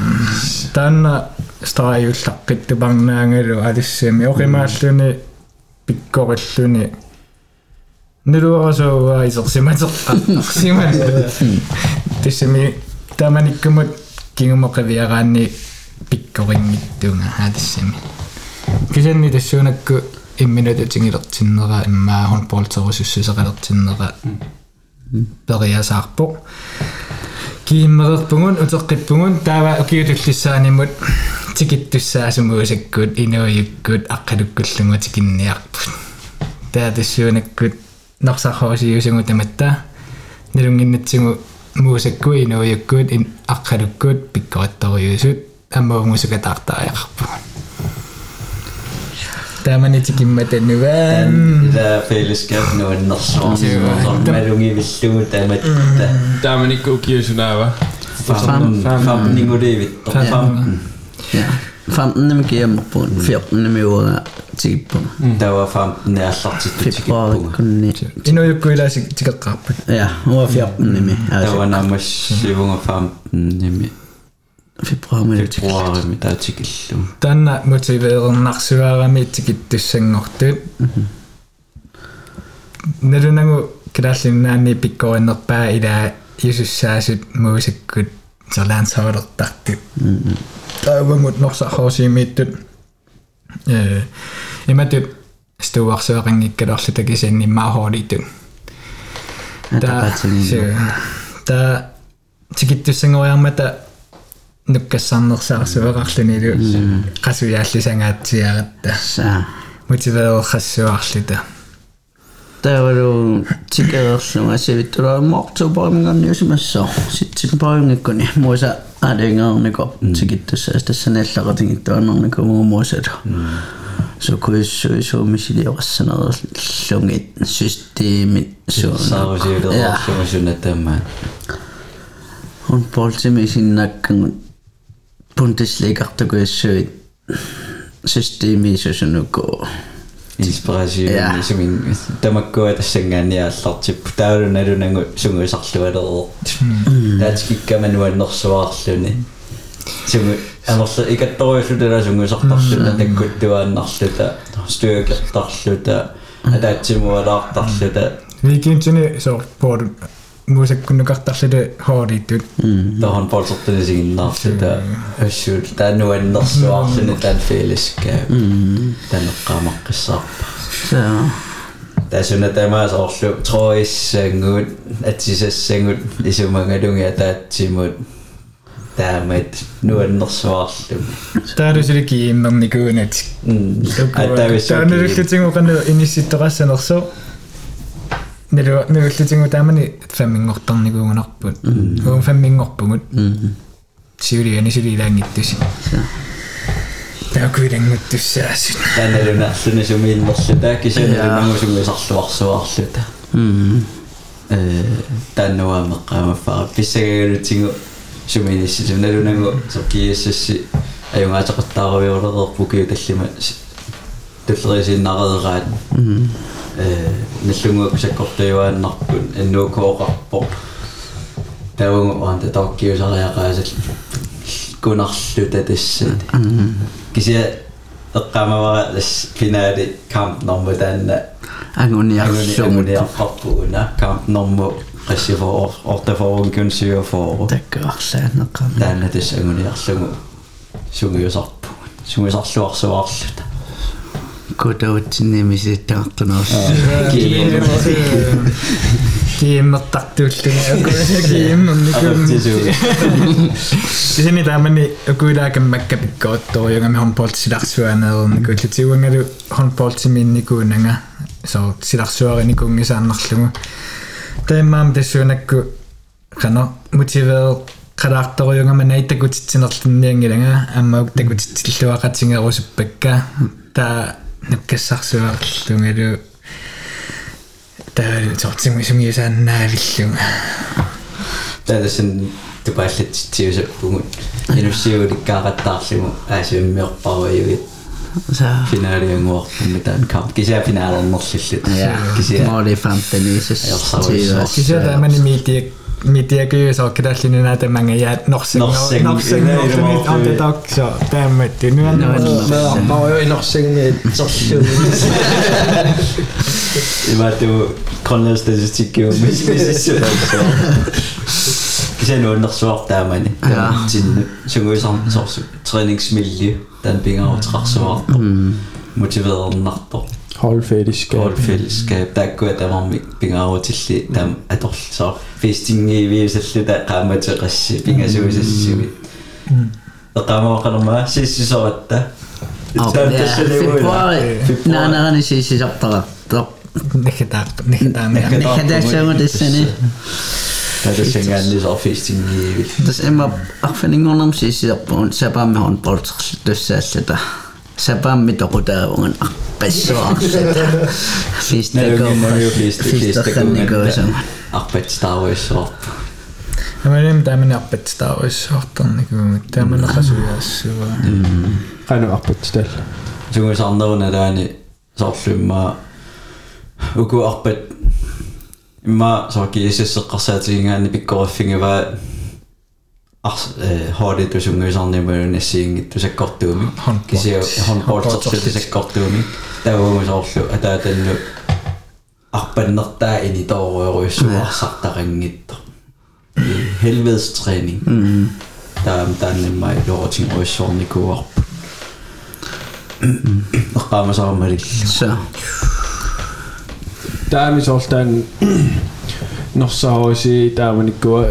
D: танна страйуллаққиттупарнаагалу алиссами оқимааллуни нэрвэрасуугаа исерсиматерпа симан тэсэми таманиккумут кингумоқавиараанни пиккорингиттуунга хаатассами кисанни тассуунакку имминатутингилертиннера иммаа хонполтерусуссусеқалертиннера периасаарпоқ кииммерерпугун утеққиппугун таава укиутуллиссаанимут тикиттуссаасумуусаккут инуйуккут аққалуккуллугу тикинниарпут таатассуунаккут тассуунаккут нарсахоосиусугу таматта налунгиннатсигу муусакку инуйуккут ин аққалуккут пиккоратториусут аммаунгусукатаартариақарпу таамани тикимматаннуаан
B: Der er fællesskab nu en norsk Malungi villugu tamat
C: тааманикку укиусунаава Famningu
B: David Famten
E: Ja. 15 nimi kiemmerpuun, 14 nimi uura tigippuna.
B: Der var famten er allartit Februari
E: kunni.
D: инуйукку илаасик тикеққарпут
E: Ja, uura 14 nimi. Der var nærmest
B: sivunga famten nimi
E: Februari med det. Februari
B: mit der tikillu
D: танна мотивеернарсуаарами тикиттуссангортут налунагу килааллиннаани пиккоиннерпаа илаа юсуссаасут муусаккут серлаансаалертартут таавамут норсахоосиимииттут э иматут стуарсуақангиккалерлу такисааннимаахоолитут
E: та
D: та тикиттуссангориармата
E: таавалуун тикерерлун асивиттулаама октообаримнгарниусимассоо ситсиппариунгаккуни муса алингаарникоп тикиттуссаас тассанааллақатингиттуаннарникум муусала сокуиссуи суумисилиорассанерлунгит системит суунаа он полтими синнаккангут пунтислигартукуиссуит системи сусунукку
B: инспирасиун сумин тамаккуатассангаани ааллартип таалуналунангу сунгусарлуалероо таатиккаман уаннэрсуаарлуни суму анерла икатторюллутала сунгусартарлуна таккуттуааннарлута стуакертарлута атаатсимуалаартарлута
D: никинтини соор поору muistakunnan kahtaa se hooditut.
E: Tuohon
B: mm-hmm. poltottiin siinä sitä hyssyltä nuen nossua mm-hmm. sinne niin tämän fiilis käy.
E: Mm-hmm.
B: Tän nokkaa makkissa. Tässä on tämä sossu toissengut, etsisessengut, että dungia tätsimut. Tämä et nuen nossua
D: Tämä on se kiinnon nikuun etsi.
B: Tämä on se kiinnon. Tämä on se
D: kiinnon. Tämä on se kiinnon. нэрэ нэрлитингу таамани фаммингортарникуугунарпут
E: уун
D: фаммингорпугут сиули анисули илаангиттуси такуилангуттуссаасут
B: танелуна аллуна сумииллерлута кисунеринагу сумисарлуарсуарлута э таннуа меққамаффара писсагагалутингу суминиссис налунагу соркиассасси аюнгаатеқартааравиорлерерпу киу таллима туллерисиннареераат э наллунгуак саккортуюааннарпут аннуукооқарпо тавунгу аанта тауккиусариақаасал кунарлута тассат кися эққамавара лас финаали камп норму таанна
E: агуниарсугут
B: агуниарпарпугуна камп норму qassifor ortaforun kunsiuaforu
E: таккаарлаанеққами
B: таана тас агуниарлугу сугиусарпу сугисарлуарсуарлута
E: кутаутсиннэмиситтаартунерс
D: кииммертартууллуни акуна кииммерникум сини тамани акуилаакам маккапиккооттооюнгами хонполтсиларсуанеерни куллутигунгалу хонполтсиминникуунага соо силарсуаринникунгисааннарлугу таамаам тассуунакку кана мотивер қалаарторюнгама наитакутитсинерлунниангилага аммаук такутитсиллуақатингерусуппакка та нуккассарсуарлунгалу таарын сортсим исумиусааннаавиллун
B: тадасэн тупааллатситсиусаппугут инуссиууликкааратаарлугу аасуиммиорпаруйугит
E: sa
B: finaalianguarpummi taan kamp kisia finaalannerlillit kisia maali
E: fantanisussiiwa kisia taamani
D: miitiak mediakyys och krasligen är det många jag norsing norsing norsing on the dock så där med det nu är det
C: bara jag norsing så
B: det var det Grönlands statistik ju sen undersvart der man sin sungu som så træningsmiljø den binger og træsvart motiveret natter
C: Hall fællesskab. Hall
B: fællesskab. Der går der var bingar over til lidt. Der er dog så festing i vi så lidt der kommer til risse bingar så så så. Der kommer også noget mere sidste så at der. Nej nej
E: nej sidste så der. Der.
D: Nekkedag. Nekkedag.
E: Det sene.
B: Ja, det tænker jeg lidt opfæst i Det
E: er mig, at finde ingen om sidst, så bare med håndbold, det er særligt sepammitoko tää on appessoakset. Fisteko. Fisteko niinku mm. mm-hmm. se on.
B: Appetstaa voisi olla.
D: No ei mitään minä appetstaa voisi ottaa niinku mitään minä pääsyjässä.
C: Aina appetstella.
B: Suun sanoin, että aini niin sorsimmaa. Uku appet. Mä saakin isessä kasatiingaan niin pikkuaffingivää. har det tusunga i sanni mer nessing tusek kortuumi kisi hon portsatsi tusek kortuumi tauumus orlu ata tannu arpannertaa ini torueruissuarsartarangitta helvedes træning der der er nemlig lov til at sådan ikke gå op og bare så mm. med det. Så.
C: Der er mis også den når så også der man ikke går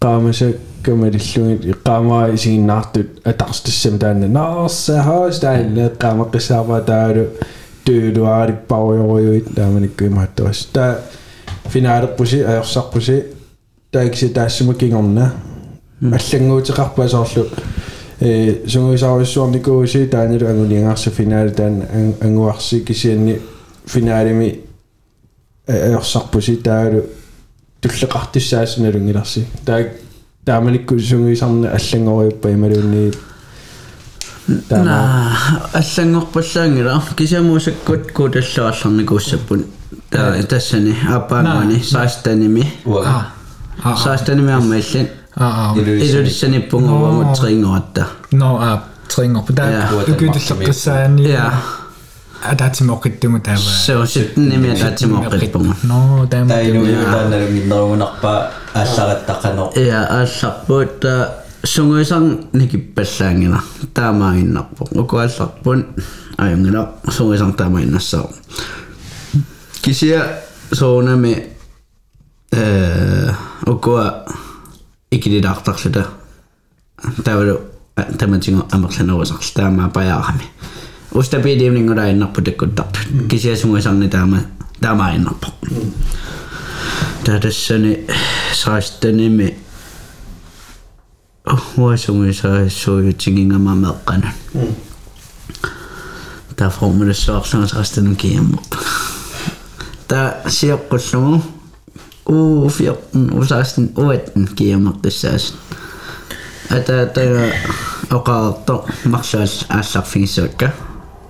C: qaamasa камалиллугит иққаамаа исигиннаартут атарстассам таанна наарсаахаас таанна эққаамаққиссаарпаа таалу туулуаариппаруйоруйуит тааманиккуи маттуас таа финаалерпуси аерсарпуси таакси таассама кингорна аллангуутеқарпаа соорлу э сунгуисааруиссуарникууси таанилу ангулиангаарса финаали таан ангуарси кисианни финаалими аерсарпуси таалу туллекартиссаасуналунгиларси таа тааманиккусунгуисарне аллангориуппа ималуунни
E: таа аллангорпаллаангила кисамуусаккут куу таллуарларникууссаппун таа тассани апаангани саастаними саастаними аммаиллин
B: илулиссани
E: пунгуамут трингоратта
D: но а трингорпу таа укутиллеққиссаани яа. Ja. укутиллеққиссаани я атаатимоқиттугу таава
E: so sittnimi ataatimoqqippunga
D: но таама таинуи
B: таанналунгиннеругунарпаа ааллараттақаноо
E: я алларпут сунгуисарн никиппаллаангила таамаагиннарпу укуалларпун аюнгила сунгуисарн таамаагиннассаа кисия соонами э укуа Ustapi diimning ora inna putikkuttap. Kisiasumuisanni tämä tämä innappa.
C: Mm.
E: Tädessäni saistenimi oh, Voisumi sai sujutsikin mä melkkainen.
C: Mm.
E: Tää formulis suoksan saistenu kiemmutta. Tää sijokkutsumu uuf jokkun usaistin uetten kiemmuttisääs. Että tää okaa to maksaisi ässäkfiin.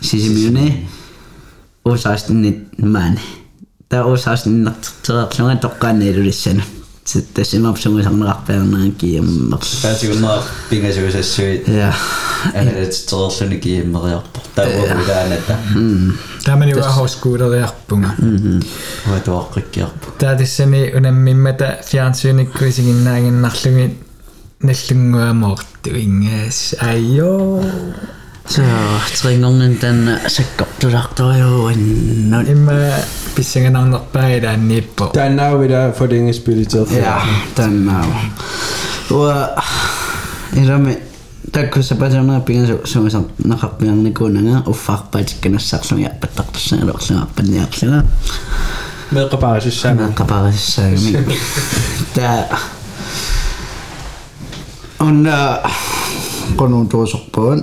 E: siis mine osastin no man. Tää osastin tuolla tokkaan edellisen. Sitten se mapsi mun sanoo rappeernaan kiemmat. Pääsi
B: kun naa pingasyys syy.
E: Ja. Eli
B: se on ni kiemmat ja. Tää on mitään että.
E: Mm.
D: Tämä meni vähän hoskuudelle jappunga.
E: Mm-hmm.
B: Vai tuo kaikki jappu.
D: Tää tässä niin unemmin metä fiansyyni kuitenkin näin nahlungin. Nellungoa morttuingees. Ai joo.
C: Wieder for det ingen spillet ja
E: den er og irame takku sapatana pinga so so naqarpiarni kunanga uffarpaatikkanassarlungi appattartussangalorlunga appanniarlunga
C: Med qaparisissana.
E: qaparissaagami ta onna qonuntuusorpuun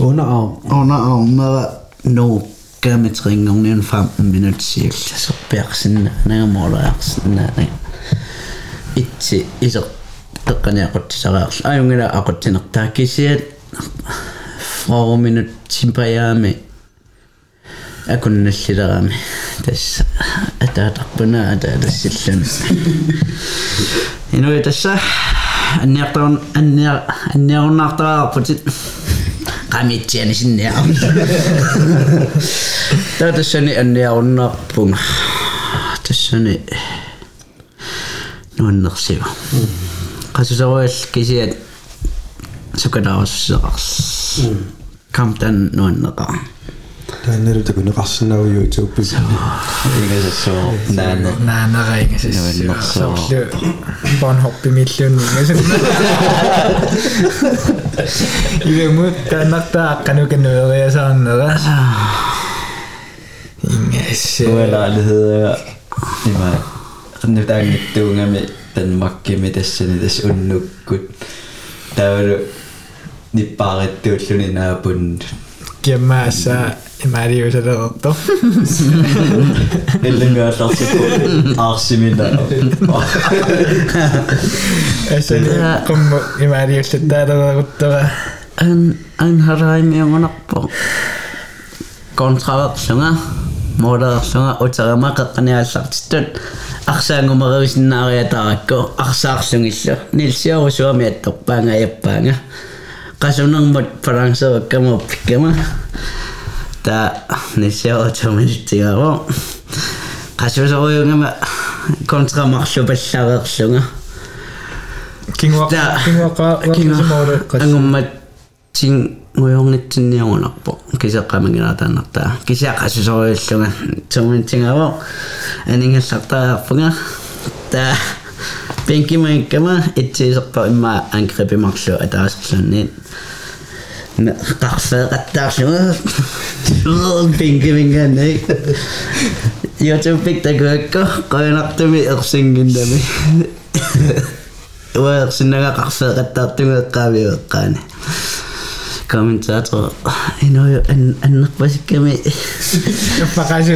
C: Underarm.
E: Underarm var nog gammetring om en 15 minutter cirka. Så bjergsen, nærmåler bjergsen, nærmåler. Itse, iso, tokkan ja kotisaraarlu. Ajungila akotsinartaa kisiat. Frau minut timpajami. акунналлилерами тасса атаатарпуна атаалассиллами инуи тасса анниартарун анниар анниаруннаартараарпутит Hän itseäni niin sinne on. Tää tässä ni enne on nappun. Tässä ni noin naksiva. Mm. Kasu se voi kisi, että se kadaan saa. Mm. Kam tän noin nakaan.
C: Nana takunneqarsinagu youtube.
B: Ingasassu naana
D: naanaraigasassu sorlu bonhoppi milluunni ingasassu ilemu taanartaa akkanukanueriasaarnera ingasassu
B: ualaalihedera ima qannuqtaangittuungami Danmarkimi tassani tass unnukkut taavalu nippaaqittuulluni naapun
D: tas unnukкут таавалу ниппаариттууллуни наапун кемааса имариусалерто
B: эллингаалларсиппу аарсимина
D: эсэни коммо имариуссаттаалерагуттера
E: an an haraimiungunarpo kontraverlunga moolerlunga uterama qaqqaniaallartitut arsaangumeriusinnaariatarakku arsaarlungillu nilsiarusuami attorpaanga ajappaanga qasunermut palanserukkama uppikkama ta nilsiarutuminittigaavo qasusoruyungama kontramarlupallarerlunga
D: кингуа Таа. кингуаqa Kinga- кингуа ангуммат
E: тин уйорнитсинниагунарпо кисеққамангилаатааннартаа кисеаққасусориуллунга туминтингаво анингаллартаарпунга та пенкимаиккама итсисерпа имма ангрепимарлу атаасерлунни qarfeeqattaarluga пенкимингаанни YouTube пиктакуакко qoyunartumi ersinginnami уерсиннага qarfeeqattaartumeeqqaamiueqqaani kommentator иною ан аннерпасикками
D: факасу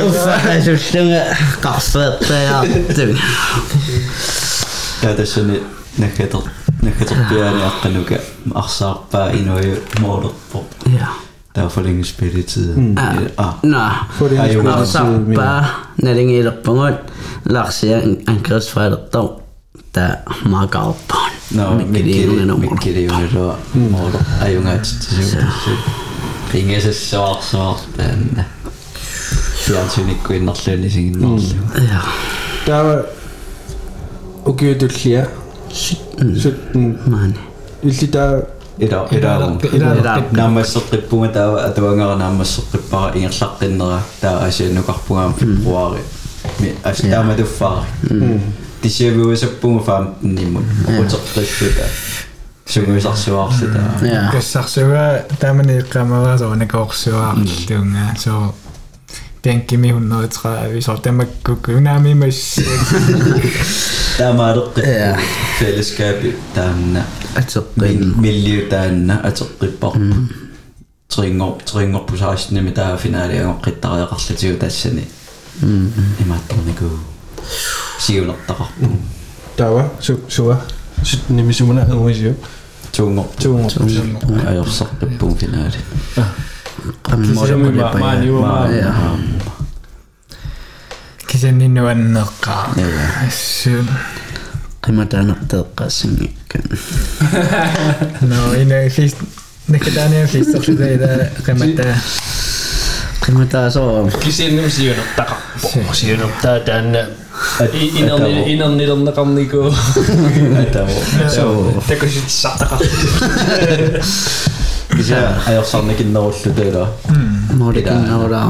B: уффаасуллунга qarfeeqtajaartumi Ja tassani nakkator nakkatorpiaani aqqanuka arsаарpaa inuaju moolerpo ja taafalingi spilletiden ah
E: nå For det
C: Ej, jo. ingen Når spilletid. så bare,
E: når det gælder punkt, laks jeg en angrebsfejlerdag, таа маакаарпаан
B: no миккилиуна mikkeli номер mikkeli unero moolo ajungaat
C: укиутуллиа
E: суттун маана
C: иллитаа
B: ила ила ила наммассеққиппунга таава атуангара наммассеққиппара ингерлаққиннера таа асианукарпунгаам фебруари ми астаама туффаари тисиавиусаппунга фаамтинниммут оқутертассута сунгуисарсуаарлута
D: яа. Кассарсуга таамани иққамераа соонакоорсуаарлутунга соо denki130, se on tämä kynämi myös.
B: Tämä on fellesskab tänne. Miljö tänne, että se rippaa. Tringo, tringo pusaisi, niin mitä finaali on kittaa ja kassitsyy tässä, niin en mä tuon niinku siunottaa.
C: Tämä suva. Sitten nimi suuna on siu.
B: Tungo. Tungo. Ajorsa lippuun finaali.
E: ammorequle payamaa ja
D: kisaninnuanneqqa assuun
E: qimataanarteeqqaassangikkan
D: no ina fis nakataania fisserluida qimata
E: qimataasoo
C: kisinimsiunartaqarpo siunartaa taanna inarnilerneqarniku
B: so
C: takusitsartaqar
B: atavo Tekosit sataqar. kisa ajorsornikinnerullu taala
E: moodikinnerulaa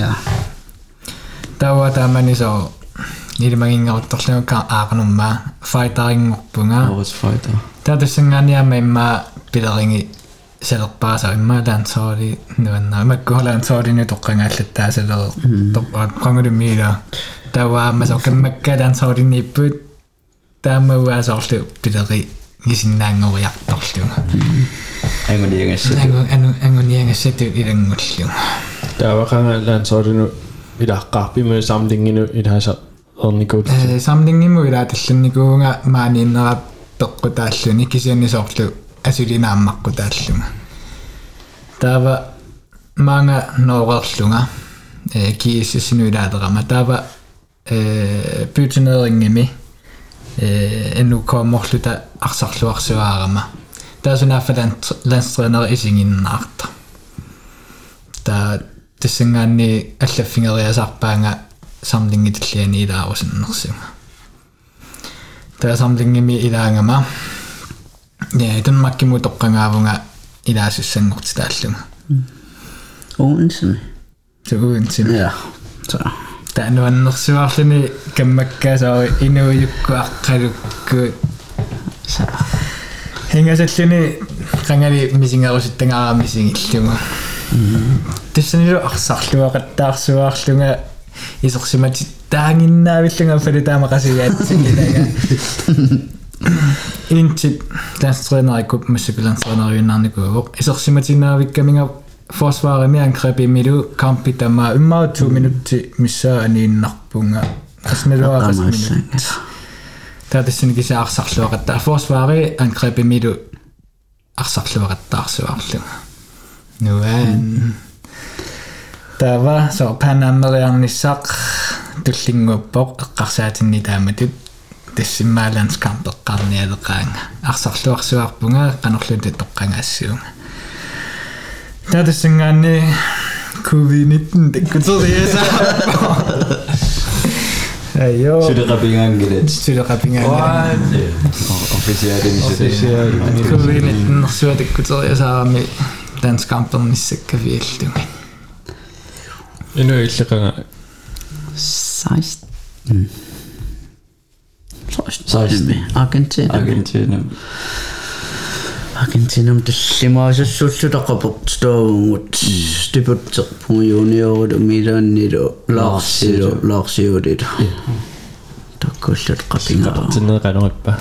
E: ja.
D: Tawa taamani so nilmagingeruttorlugu ka aaqanummaa fighterinngorpunga
B: Aarhus fighter
D: taatussanggaaniama imma pileringi salerpaasa imma taansoori nuanna imakkuholaansoorinu toqqangaallattaasaleru toqqaat qangulummiila tawaama so kammakka taansooriniipput taamauaasoorlu pileri gisinnaangoriartorluga anguniangassa angu anu
E: anguniangassatu
D: ilangullu
C: Täällä kan lansorinu ilaqqarpi med samlinginu ilhasa ornikut. э
D: самлингиму илааталлунникуунга мааниннера пеққутааллуни кисианнисоорлу асулинааммаққу тааллунга таава маанга ноорерлунга э кииссисину илаатерама таава э пютинерингими э энукооморлута арсарлуарсуаарама таасунаффа ланстренери исигиннаарта та тэссангаанни аллаффингериасарпаанга самлингитиллиани илаарусиннерсуга таа самлингими илаангама я итанмаккиму тоққангаавунга илаасуссангорти тааллуга
E: уунсими
D: тугуунсин
E: ja så
D: таануаннерсуарлуни каммаккаасаа инуйуккуаққалукку
E: så
D: хингаsalлини qangani мисингаруссаттангаараа мисингиллума тассанилу арсаарлуақаттаарсуаарлунга исерсимати таангиннаавиллунга фалитаама қасигаатсигилага интип таастренарикуп массапилансренериуннарникуугоқ исерсиматинаавиккаминга фосфаарами анкрепимилу кампитама иммаа 2 минутти миссаа анииннарпунга таснилуаа қасминут таатассинигиса арсарлуагатта афорсваари анкрепимилу арсарлуагаттаарсуарлуга нуан тава со панамериарниссаақ туллингуппоқ эққарсаатинни тааматут тассиммааланс кампеққарниалеқаанга арсарлуарсуарпунга канерлута тоққангаассуунга таатассингаани ковид-19 таккутериаса Ayo. Sudah
B: kapingan gitu.
D: Sudah kapingan. Waduh.
B: Official ini sudah. Official. Kuvinin
D: syötä kutsuja saami tanskampannissa käviltymään.
C: Inu illikana.
E: Saist. Hmm. Saist.
B: Saist.
E: Argentinien.
B: Argentinien.
E: Argentinam таллимаасассууллутаққапорт стоунгут стипутсерпу юниорулу милааннилу лаарсилу лаарсиулилу таккуллут
C: қапингаа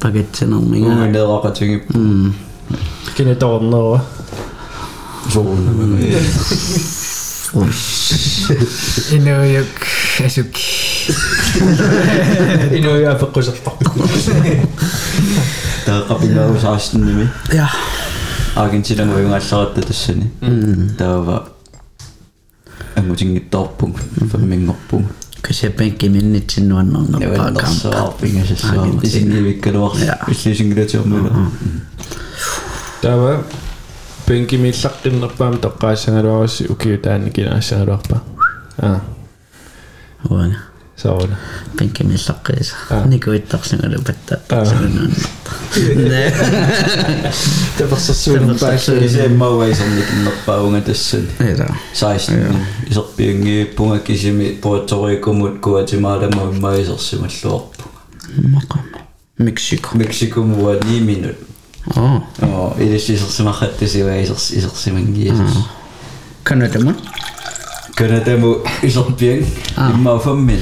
E: тинеқанериппа. туссуусугисуссууюнгуил тус Qapеққариаанаавит. наа kisa Argentina
B: Argentina Argentina nuannersuartuarmi nuanneqaa. nuanneраluar ja пакетсинермига уунеэқатугип
C: Kina tornerua.
B: сууннамага
D: Inujuk asuk.
C: Inuja peqqusartar.
B: таақапингаа саастинними
E: Ja.
B: аргентинага уйнгаалларатта тассани таава ангутингиттарпуг фаммингорпуг
E: Kasi penki minit sinuan on ng pagkampa.
B: Isinibikka doon. Isinibikka doon.
C: Tama. Penki mitlak din na pam takasang araw si ukiutan kinasang araw pa. Ah.
E: Wala.
C: sauna.
E: Penkkimislakkeessa. Nikuittaksena lopettaa taksenunnan.
C: Tepassa suunnun päässä. Se en
B: mä väisän nikin nappaunga tässä. Saisi isot pienki punga kisimi puottoriku mut kuatimaada mä mä isossa mä loppu.
E: Makama. Meksiko.
B: Meksiko mua niin minut.
E: Oh.
B: Oh, ilis isossa mä hattisi vai isossa isossa mingi isossa.
E: Kannatamon?
B: is dat pienki. Mä oon fammin.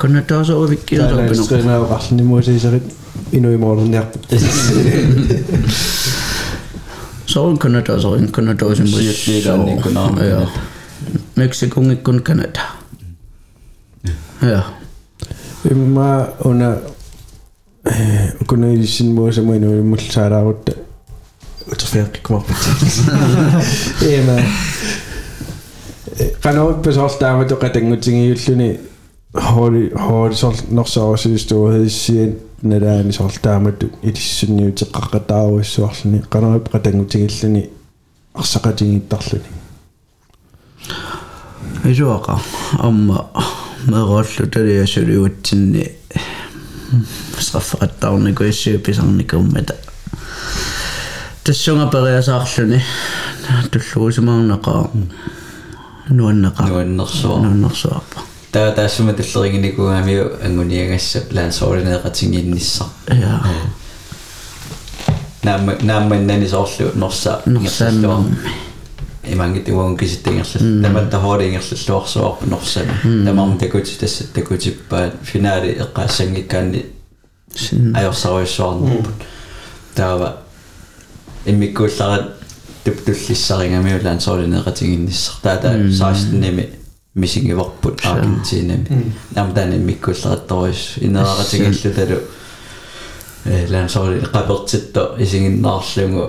E: kunnatorsoorvikkilerpinu
C: qernaaqarlinimuasiiserit inuimornerpu
E: soorun kunnatorin kunnatorsimusiatniigaannikkunaa ja mexikungikkun kanada ja
C: imma una kunnaisinmuasamu inuimmullsaalaarutta uterfiaqikkumarput ema qanoippasoortaamatoo qatangutigiulлуни hori horisol norsaarsistuuhissien nalaani sortaamattu ilissunniutiqqaqqataaruissuarluni qanarip qatangutigilluni арсақатигиттарлуни
E: ижуақа амма мероллу талиасулиутсинни сраффақаттаарнику иссиуписарникуммата тассунга периасаарлуни туллуусимаарнақаа нуаннақаа
B: нуаннерсуа
E: нуаннерсуарпа
B: nuannaqaa нуаннерсуа nuannersuarpa таа таассума таллеригиникугаамиу ангуниагасса план сооринеэқатингиинниссар ja наама наамманнани соорлу норса Norsaammi. имангит уон киситтингерлл таматта хоолингерллуарсуарпу норсами тамарм такути тассат такутиппаат финаали эққаассангиккаанни
E: sin
B: ajorsaruissuarnerput таава иммиккуулларат туптуллиссарингамиулаан соолинеэқатингинниссар таата саастними мисигиварпут аргентинами намтани миккуллериторис инерааритигиллуталу э лансори qapertitto isiginnaarlugu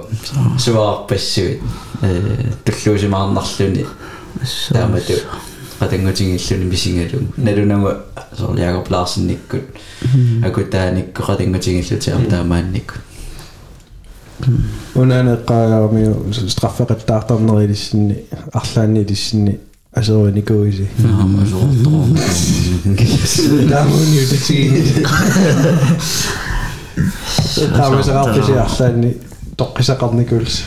B: suvaarpassugit э туллуусимаарнарлуни
E: таамату
B: qatangutigiilluni мисигалу налунагу сор Jakob Larsen никкут акутааникку qatangutigiillutiar таамаанникку
C: унаанеққаагаамиу страффеқаттаартарнерилиссинни арлааннилиссинни Hij zal wel niet kozen.
E: Nou, maar zo toch.
C: Daar moet je te zien.
E: Daar moet je altijd ja,
C: zijn niet. Toch is dat al niet.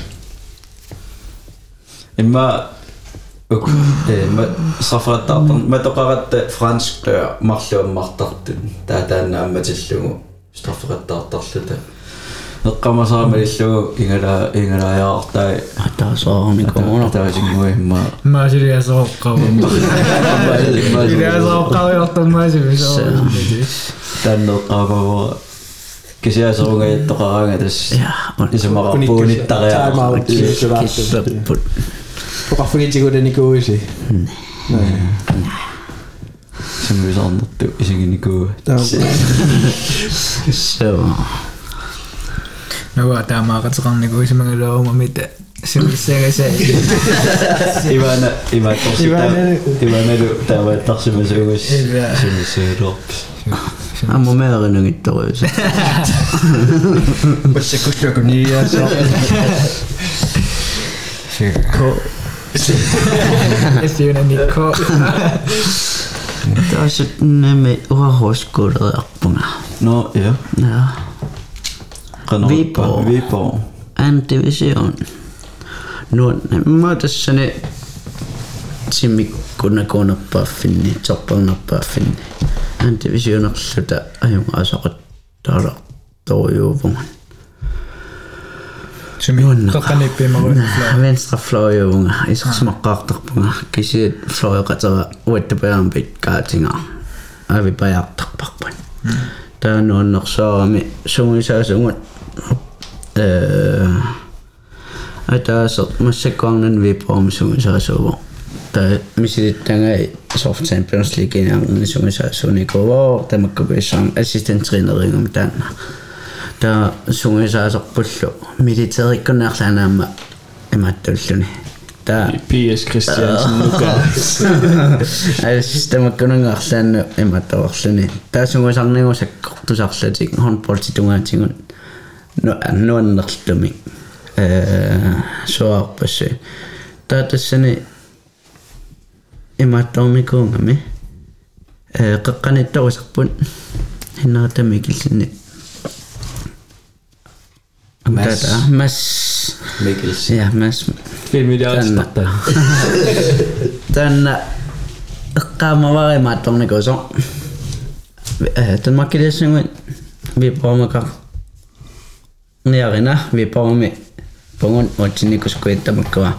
B: En maar ook maar dat dan met ook het Frans kleur mag je maar dat doen. Dan met z'n dat dat. ингала ингалаяартай
E: атаасаарникумуна таасингуи
B: имма
D: Maasiliasoqqavu. Maasiliasoqqaviortummaasimisoo.
B: таннеққамава кисиасерунгаяттоқараага тас
D: Joo, tämä katsotaan niinku esimerkiksi oma miten. Sillä se se.
B: Ivana, Ivana tosi tämä. Ivana du tämä on tosi myös uusi. Sinne se drops.
D: Han
E: mår mer än inget dåligt.
C: Vad ska jag göra nu? Ko.
D: Efter en ny ko.
E: Tässä nämä rahoiskuudet apuna.
B: No, joo.
E: Joo.
B: нами уахоскуулериарпунга но я ja канарпа Viborg. випо
E: an division nu ma tassani simikkunakuunerpaafinni torparnerpaafinni an divisionerluta ajunga asaqat taala toriuuvungan
D: Sumi qaqqanippimaru
E: venstre fløjunga isqsmaqqaartarpunga kisiat fløjqatera uattapaarpit kaatinga avi pajaartarparpan taanuannersaarami sungisaasungut э атаасо массаккуарнан виппоормсуг сарасуувоо та мисилиттангай софтсан Champions League-ийн ангнисуг сарасууникувоо тамаккуписсаам ассистент тренерингум таана та сунгисаасерпуллу милитариккунерлаанаама имааттуллуни та
C: PS Christiansen нука
E: ай системаккунангаарлаанну имаатаварлуни та сунгисарнигу саккортусарлатик хонбол титугаатигун аннуаннерлуми э соарпасси таатассани имааттормикуунгами э қеққаниттарусарпут хиннаратами киллини Mads. Tata, Mads.
B: Mikkels. Ja,
E: Mads.
C: Film i det Tänne. også.
E: Tänne qaamavarimaattorni kuso. Tän makkilisingun viippaamaka Ja rinna, vi på om pungon och tinni kus kuitta mukkava.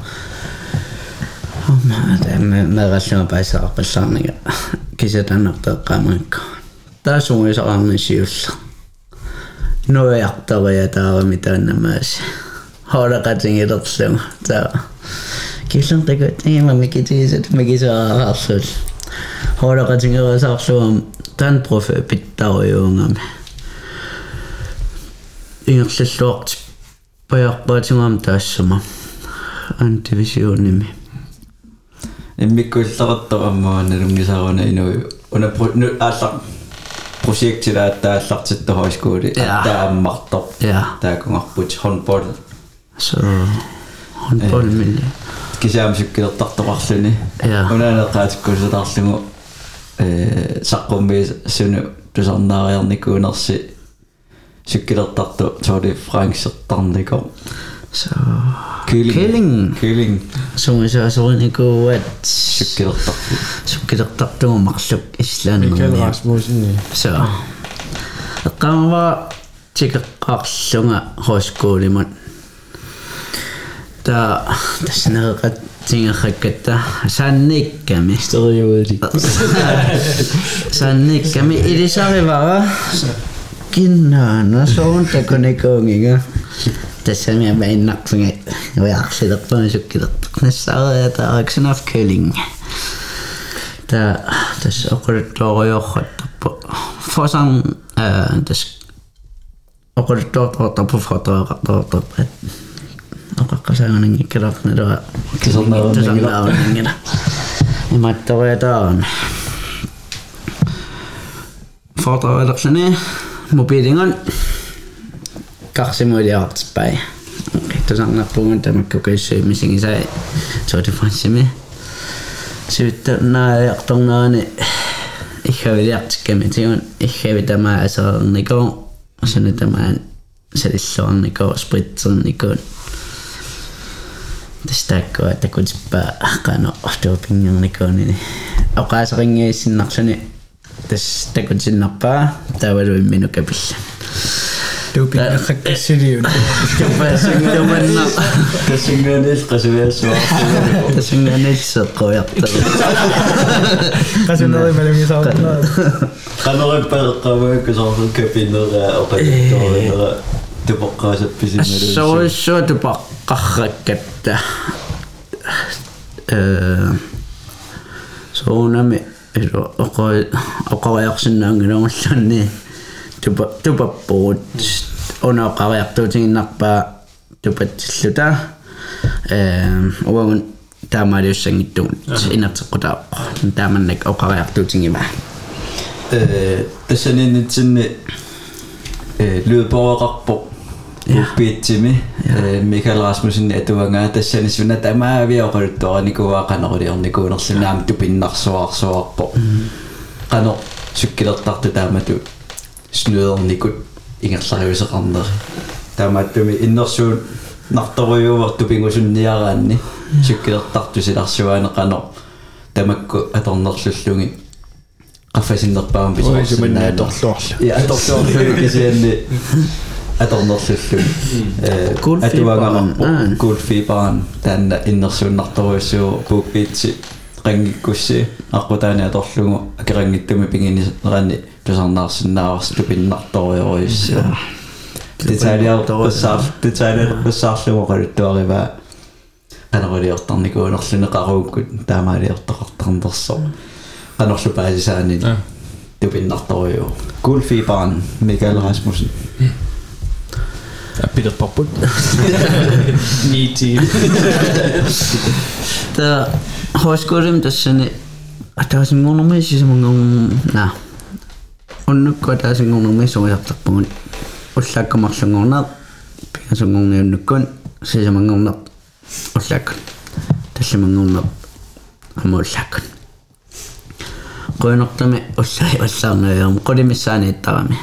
E: Mä teen me merasima päässä apessaan ja kisetän nopea kaimankka. Tää sun ei saa annin siussa. No ei ahtava ja tää on mitä ennen myös. Hauda katsin ja totsin. Tää kisun teko, että ei mä mikki tiisit, mikki saa rassus. Hauda katsin ja rassus on tän profeepit tarjoamme profe pittarujuungami. Ingerlalluart pajarpaatingam taassuma. Antivisionimi.
B: иммиккуллеқартораммаана лунгисааруна инуи уна ну ааллар projektила тааллартитто хойскуули Ja. тааммартор
E: Ja.
B: таакунгарпут хонбол
E: Så håndbold med
B: кисаам суккилертартоқарлуни
E: Ja.
B: унаанеқаатиккусутарлугу э саққумми суну тусарнаариарникуунерси sykkeltatta, så det frangsatan det kom.
E: Så kylling. Kylling.
B: Kylling.
E: Som så så en god at
B: sykkeltatta.
E: Sykkeltatta og marsluk island. Michael
C: Rasmussen.
E: Så. Kan var tikaqqarlunga højskolemun. Der der snakker ret tingerrakkatta sannikkami
C: stereotyp
E: sannikkami ilisarivara kinnaana soonta nikonginga tassanga mainnaqsinga ujaarsilerpani sukkilertarnassa aaqsinaf köling ta tass oquluttuoriorrattarpu fosang tass oquluttuortortarpu fotoeqartortarpu oqaqqasaananngikkalarnalua kisernaarunningila imattoriataarna fotoelerlani imattoriataarna fotoalerluni mobiilingon karsimuiliartippai tusarnarpungun tamakkukuissuimisingisai tuutifanssimi sivittu naajartornaani иггавилиартикками тигун иггави тамаа асерерникоо сана тамаан салиллуарникоо спритсерникуун тастааккуа такутиппаа қано ортуупингерникуунини оқаасерингииссиннарлуни tekutsinnappaa tavaruimminukapilla
D: ik kassiliun.
E: nog
B: Tassingaanil qasuyaasuartulu.
E: Tassingaanil seqquyartulu.
D: Qasunari malungisaartulu.
B: Qanerippereqqavaakkusaarlu zo, oqattorera tupoqqaasappisimmalu. Assuussuu
E: zo, Ee soonami око окориарсинаангилунгуллунни тупа тупаппуут унаоқариартуутингиннарпаа тупатсиллута э овагун таамаалиуссангиттугут инартеққутааққо тааманнак оқариартуутингима
B: э тассаниннитсинни э лүдбоақарпо Bitchimi, Mikael Rasmussen atuanga tassanisuna tamaa viaquluttoranikuva qanoquliernikunnerlunaam tupinnersuarsuarpo. Qano sukkilertartu taamatu snudernikut ingerlariuseqarner. Taamaattumi innersuun nartoruyuuvar tupingusunniaraanni sukkilertartu silarsuaane qano tamakku atornerlullugin qaffasinnerpaam pisorsinnaana. Ja atortorlugi mm-hmm. kisianni. et annet system. Et du var gammel Goldfiberen, den innerste natterhuset og Bookbeats. Rengi kussi, akku täynnä tollu, aki rengi tumi pingin, renni, pysan narsin naas, tupin nattori ois.
E: Titsäili alkuussaan,
B: titsäili alkuussaan, se on kyllä tuori vää. Hän oli ottaa niinku nostin karuun, kun tämä oli ottaa kohtaan tossa. Hän oli pääsi sään, niin tupin nattori ois. Kulfi mikä Mikael Rasmussen. Mm.
C: Peter Popwood. Нийти.
E: Та хоскорим тассани атаасингорнэрми сисамангам наа. Уннукку атаасингорнэрми суяартарпугут. Уллааккамарлунгорнаа пигасунгорни уннуккун сисамангорнаа. Уллааккун. Таллимангорнаа. Амууллааккун. Qoinartami ullai ullaarnajuum qulimissaan iittarami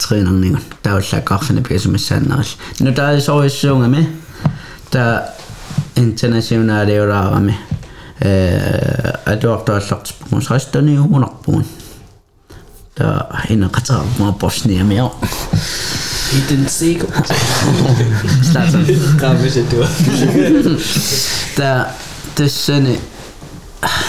E: тренернигун тауллааққарфина пигасумассааннерилла нутаалисориссуунгами та интернационалиулаарами э атуартааллартиппугу сарастаниумунарпугун та инеқатаарпуа босниамио
C: I den sikker. Starter. Grabe sig du.
E: Der det sende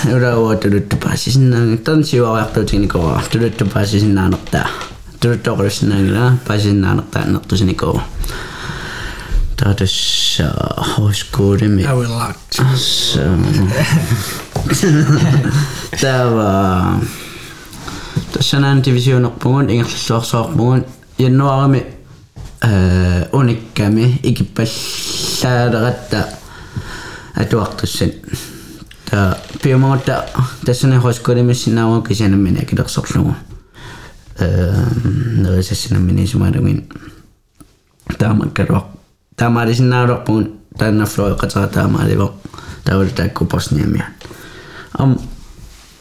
E: Nu der var det du bare sådan en dans i år efter tingene går. Du du bare sådan en anden der. Tyrtokrisnailla pääsin annattanottuisen iko. Tässä hoiskuudemi. I
D: will lock.
E: Tämä tässä näin divisioonoppuun, englantilaisuusoppuun. Ja nuoremi unikkami ikipassaadaratta atuartussin. Tämä piimuutta tässä näin hoiskuudemi sinä on kysynyt. Ehm, nervosissinaminii sumaadhamin taamaka roq taamaadisinaaloqpugun taannafluoiqatara taamaalivoq tawaltaakku bosniamian am um,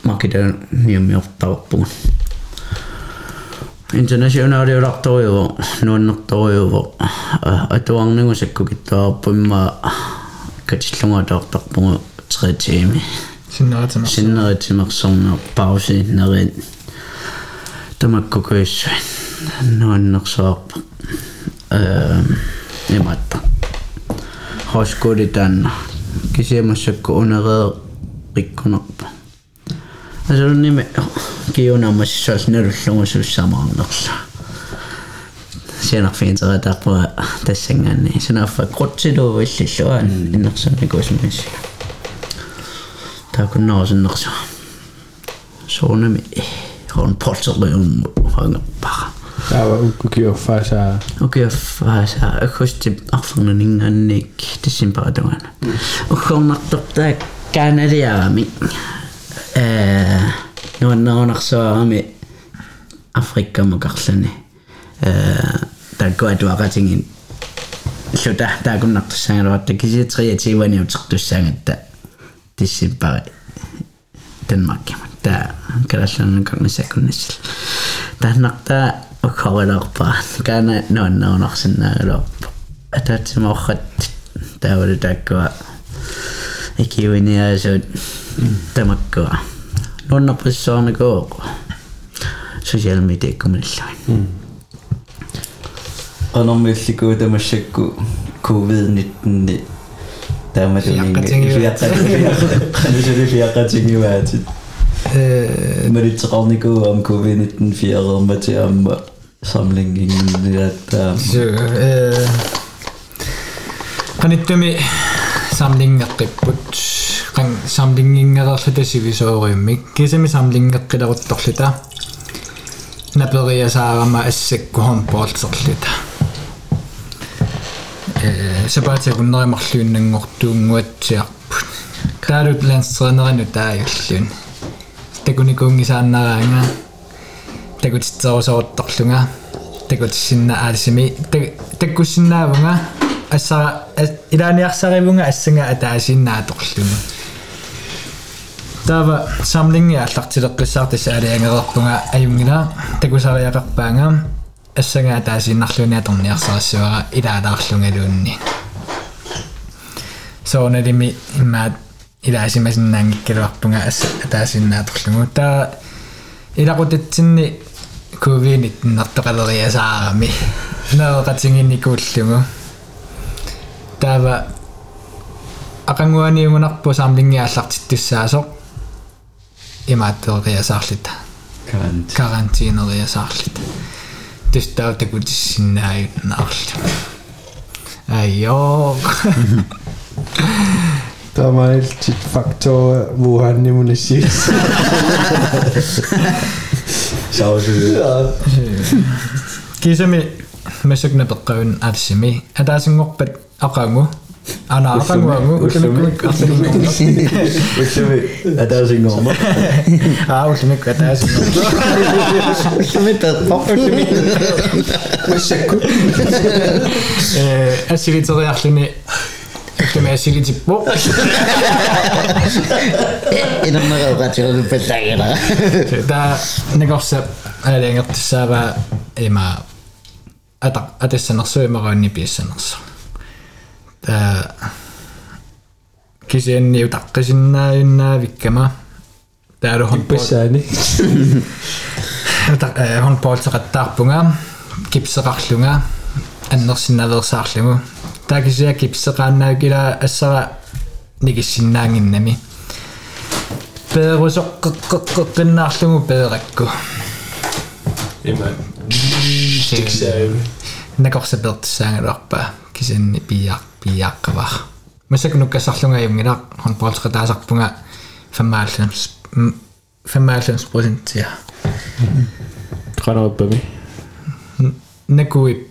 E: makidan niammiortavorpugun internationaaliulartoriuvo nuannertoriuvo atuarningu ah, sakkukittuarpumma katillungatortarpugu 3 tiimi sinneratimersorneq pausi nerin тамаккукуис нуаннерсоарпа э иматта хоскули таанна кисиамассакку унерээ риккунерпа асулними киунамассаас налуллугусуссамаарнерла сианарфиинтератаарпуа тассангаанни синаффа крутсилуу иллиллуан иннерсамникуусмисси таакуннерусиннерсу ron portoleum hanga paha.
C: Tämä on kukin fasa.
E: Kukin fasa. Kosti afuna ningan nik tisin paatuan. Ukon topta kanadiaami. Nuan naunaksaami Afrikka mukarsani. Tämä koetuakatingin lluta taakunnartussangaluatta kisitriatiivaniutertussaangatta tissin pari Danmark та калаллан карнисакуннис тааннарта уккорилаарпаа кана нуаннаунарсинаагалуарпа атаатсимаоррат таавала тааккуа экиуиниаасуут тамаккуа. Нуаннарписсоорникууко социал медиа коммуналлуин
B: qanarmillikuut tamassakku covid-19 ni таамалуунинга фиаққатингиваатит Mediterranico am Covenanten fjerde med til om samlingen at
D: Qanittumi samlingeqqiput qan samlingingerlerluta sivisooriummik kisami samlingeqqileruttorluta напериасаарама ассаккугам поолсерлита э сабаатэ гуннеримарлуиннангортуунгуатсиарпут таалут лансеренерину тааюллуун такуникуунгисааннараанга такутитсерусоорторлунга такутиссинна аалисими таккуссиннаавунга ассара илааниарсаривунга ассанга атаасиннааторлунга тава самлинги аллартилеққиссаартис алиангерерпунга аюнгила такусариақарпаанга ассанга атаасиннарлуни аторниарсарассуара илаалаарлунгалуунни сооналими имаат илаасимасиннаангиккалуарпунга асса таасиннааторлугута илакутатсинни ковинит нартеқалериасаарами наоқатингинникууллугу тава ақангуаниугунарпу саамлингиааллартиттуссаасо имааттеқиасаарлита карантинериасаарлита тестау такутиссиннааюннаарлу айоо
C: damals Faktor, woran immunisierst.
B: Schauspiel. Ja.
D: Kisami, mesukna pekkawin arsimi. Atasin ngokpet akangu. Ana akangu angu. Ullumik. Ullumik.
B: Atasin ngoma.
D: Ah, ullumik. Atasin ngoma.
E: Ullumik tatpok. Ullumik.
C: Mesakku.
D: Asiritsari arlini. Ullumik. Efter med at sige det til Bo.
E: Innumererotelu petäjänä.
D: Tää negossa äänengotti saava ima ata atessanarsu imaroinni piissannarsu. Tää kisienni utaqqisinnaa yunnaa vikkama. Tää on hon
C: pissaani.
D: Hon poltsaqattaarpunga kipseqarlunga annersinnaversaarlugu. таакисиа кипсеқааннаакила ассара никиссиннаангиннами пеерусоққеққеққиннаарлугу пееракку
C: Има. Тиксаа.
D: накорсапертсаангалуарпаа кисанни пиаа пиааққаваа масакнуккассарлунга юнгила хонполсеқатаасарпунга 95 95% ja
C: Qanarpami.
D: nakui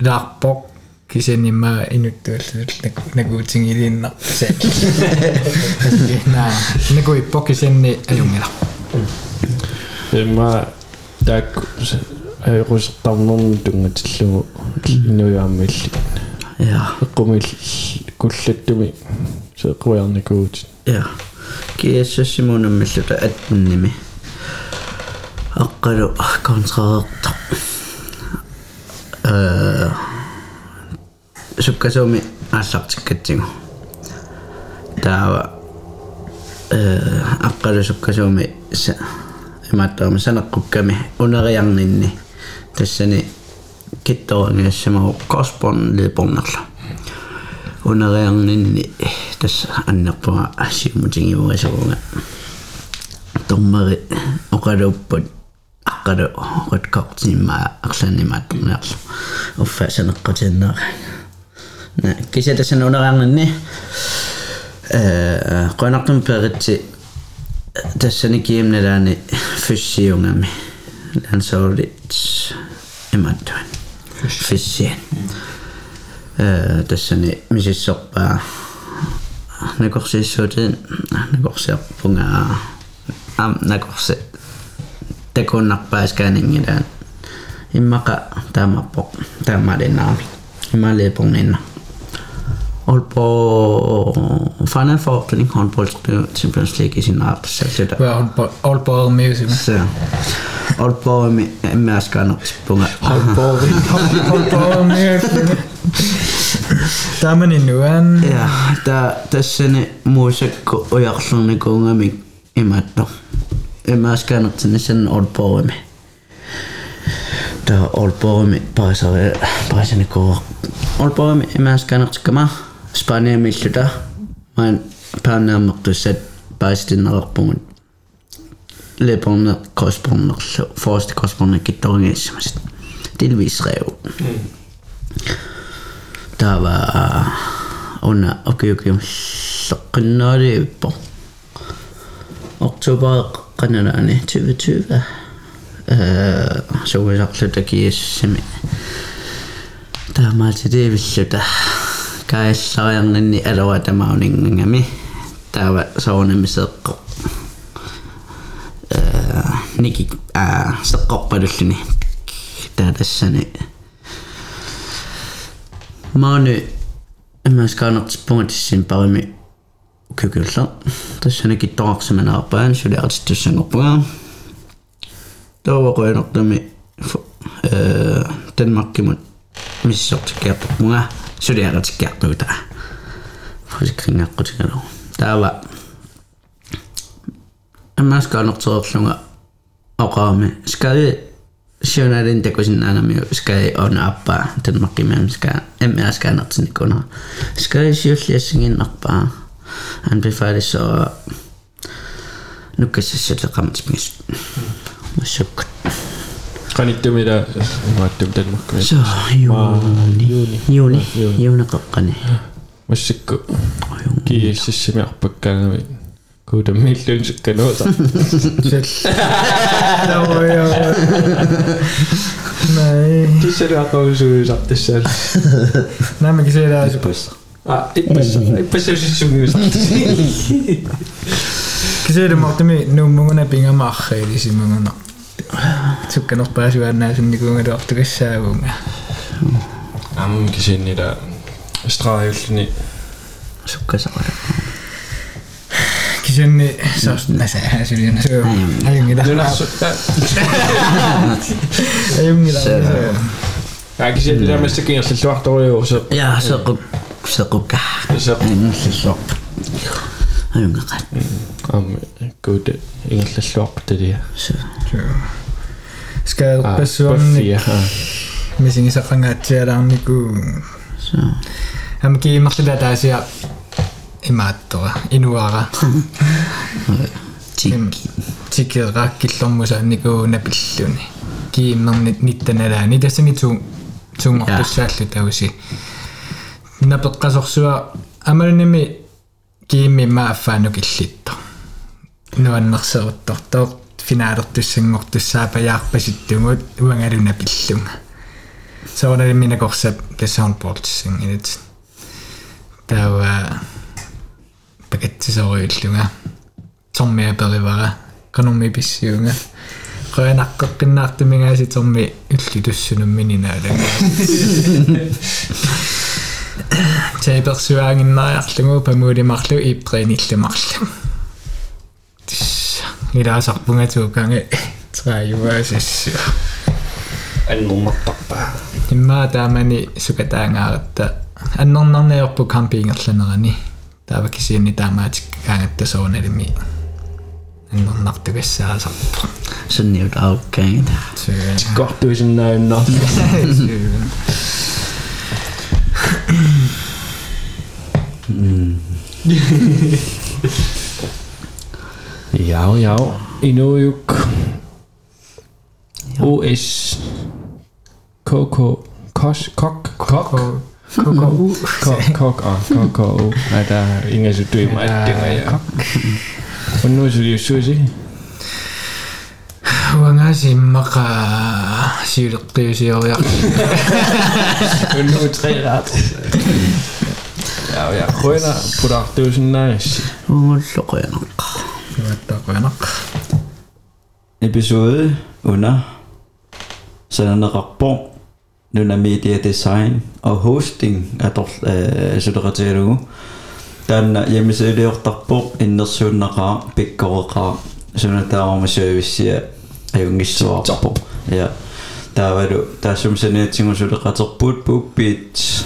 D: laarpoq кисенимма инуттууллерник нагуутин илииннарпса на нагуи покисенни алунгила
C: эмма так русертарнерни тунгатиллугу инуяаммилли
E: я
C: кумил куллаттуми сеэкуярникуутин
E: я киассассимунаммиллута аттунними аққалу контраарта э суккасууми ааллартиккатсигу таава э аққалу суккасууми са имааттаама санеққукками унериарнинни тассани китторангиассамагу корспон лепорнерла унериарнинни тасса аннерпуга ассиумутингивуасерунга томмери оқалууппут аққалу риткортимма арланимааттэрнеарлу уффа Nah, kisah tässä on orang ni. Konaktum peritsi tässä ni kiemne lääni fyssiungami. Lään saurit imattuin. Fyssien. Tässä ni misisoppaa. Ne korsi sotin, ne korsi appungaa. Am, ne korsi. Tekunnappaa skäningilään. Immaka tamapok, tamadinaami. Imalepunninna. Four den håndbold Champions League i sin art
D: wa olpo music Så
E: Aalborg med mærskerne spunger olpo
D: olpo music tamani nuan Ja,
E: der der sende musik og sådan gånger mig i matten. Jeg mærskerne til sådan Aalborg med. Der Aalborg med bare så bare sådan går. Aalborg med mærskerne til kammer. Spanien med slutter. Men pærne med du sæt bare sådan noget på Leperne korresponder, første korresponder gitter som delvis rev. Der var under okay okay soqqinnaaliippo oktober qanalaani 2020 э суусарлута киассами таамаатилиивиллута кааллариарнанни алуа тамаунингангами таава соонамисеэкко э ники а сеққорпалуллуни таатассани маани имаскаанертиппунга тиссин парими кюкюлла тассана китторарсиманаарпаан сулиартиттуссангорпуга тоовакуанертами э Danmarkимут миссортиккиартарпунга сулиаратиккиартугута фасиккингаққутигалу таава аммааскаанертерерлунга оqaami скаи сионалин такусиннаанами скаи она аппа танмаккимаам ска эммааскаанертинниккуна скаи сиуллиассигиннарпаа анбифалиссоо нуккассассалеқаматмигис массаккут qanittумила мааттум талмакками so юуни юуни юунеқэққани массакку кииссиссимиарпаккаагами куудаммиллун сукканууса Nej. киссалуаққусуусартассаал Nej, man kan se, der er пасса а иппасса иппассавсиссугиус kan se, det måtte med nogle måneder binger mig i disse måneder.
C: kan inte mida vaattimten makka so juuni juuni
E: juuna kakkani
C: mussikku kiississimi arpakkanavi kuuden millun sikkanuuta kisseli akausuusartissa
D: näemme kiselää
B: ippassa
C: ippassa ippassa sissumiusartissa
D: kiseli mahtami nummungunapinga marheilisimangunar చుక్కన స్పాష్ వేసినందుకు ఇంకొక డాక్టర్ ఇస్తావు
C: అమ్మకి చెందిరా స్ట్రాయిల్ని
E: చుక్క
D: kisenni sostnäsä syljynä ik Äijungida. Äijungida. zo.
C: se pitää mistä kiinnostaa tuohtoa juu. Jaa, se on
E: zo. Se zo kukka.
C: zo
E: on kukka. ayungeqat
C: am good ingillalluartali
D: ska passuarni missing isaqangaatsialaarniku am ki martila taasia imaattora inuara
E: tikki
D: tikki rakkillormusa niku napilluni kiimmerni nittanalaa nitasani tu tuungortussaallutausi napeqqasorsuva amalunimi киимми мааффаанук иллиттор нуаннерсеруттортоо финаалертуссангортуссаапаяарпаситтугут уангалуна пиллунга соонали минакорсап тассаарпортсин инит тава пакэтсисориуллунга тормиа перивара канумми писсиунга қоянаққаққиннаартумигаасит тормми уллитуссунуммининаалагаа тейперсуаагиннариарлугу памуулимарлу ипприниллумарлу тисса илаасарпунгатууканге трааюаасисса
C: аннернартарпаа
D: иммаа таамани сукатаангааратта аннернарнеорпу кампингерланерани таава кисиинни таамаатик каангатта соуналими аннернартугассаасарпу
E: сунниут ауккаангита
C: тиккортуисиннауннар
B: Mm.
C: jau, jau. Inujuk. OS. KK. Kos. Kok. Kok. Kok Kok kok kok. Nej, der er ingen, så døde mig. Det var jeg. Og nu er det jo sushi.
D: Wangasi maka Sygt, det er jo siger jeg.
C: Nu er tre ret yaquyna pulartuusinnaagis
E: ungulloqianaqqa
D: ivattaqianaqqa
B: episode under. Sananerarpo nuna media design og hosting ator suleqatilugu taanna yamisiliortarpo innersuunnaqaa pikkoreqaa sunataarma servicea ajungissuarpo ja. Taavalu taasum saniatingusuleqaterpuut puuppiit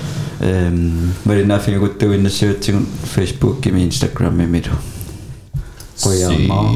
B: эм малинафигуттуиннассуатсигун Facebook кими Instagram мимилу қояама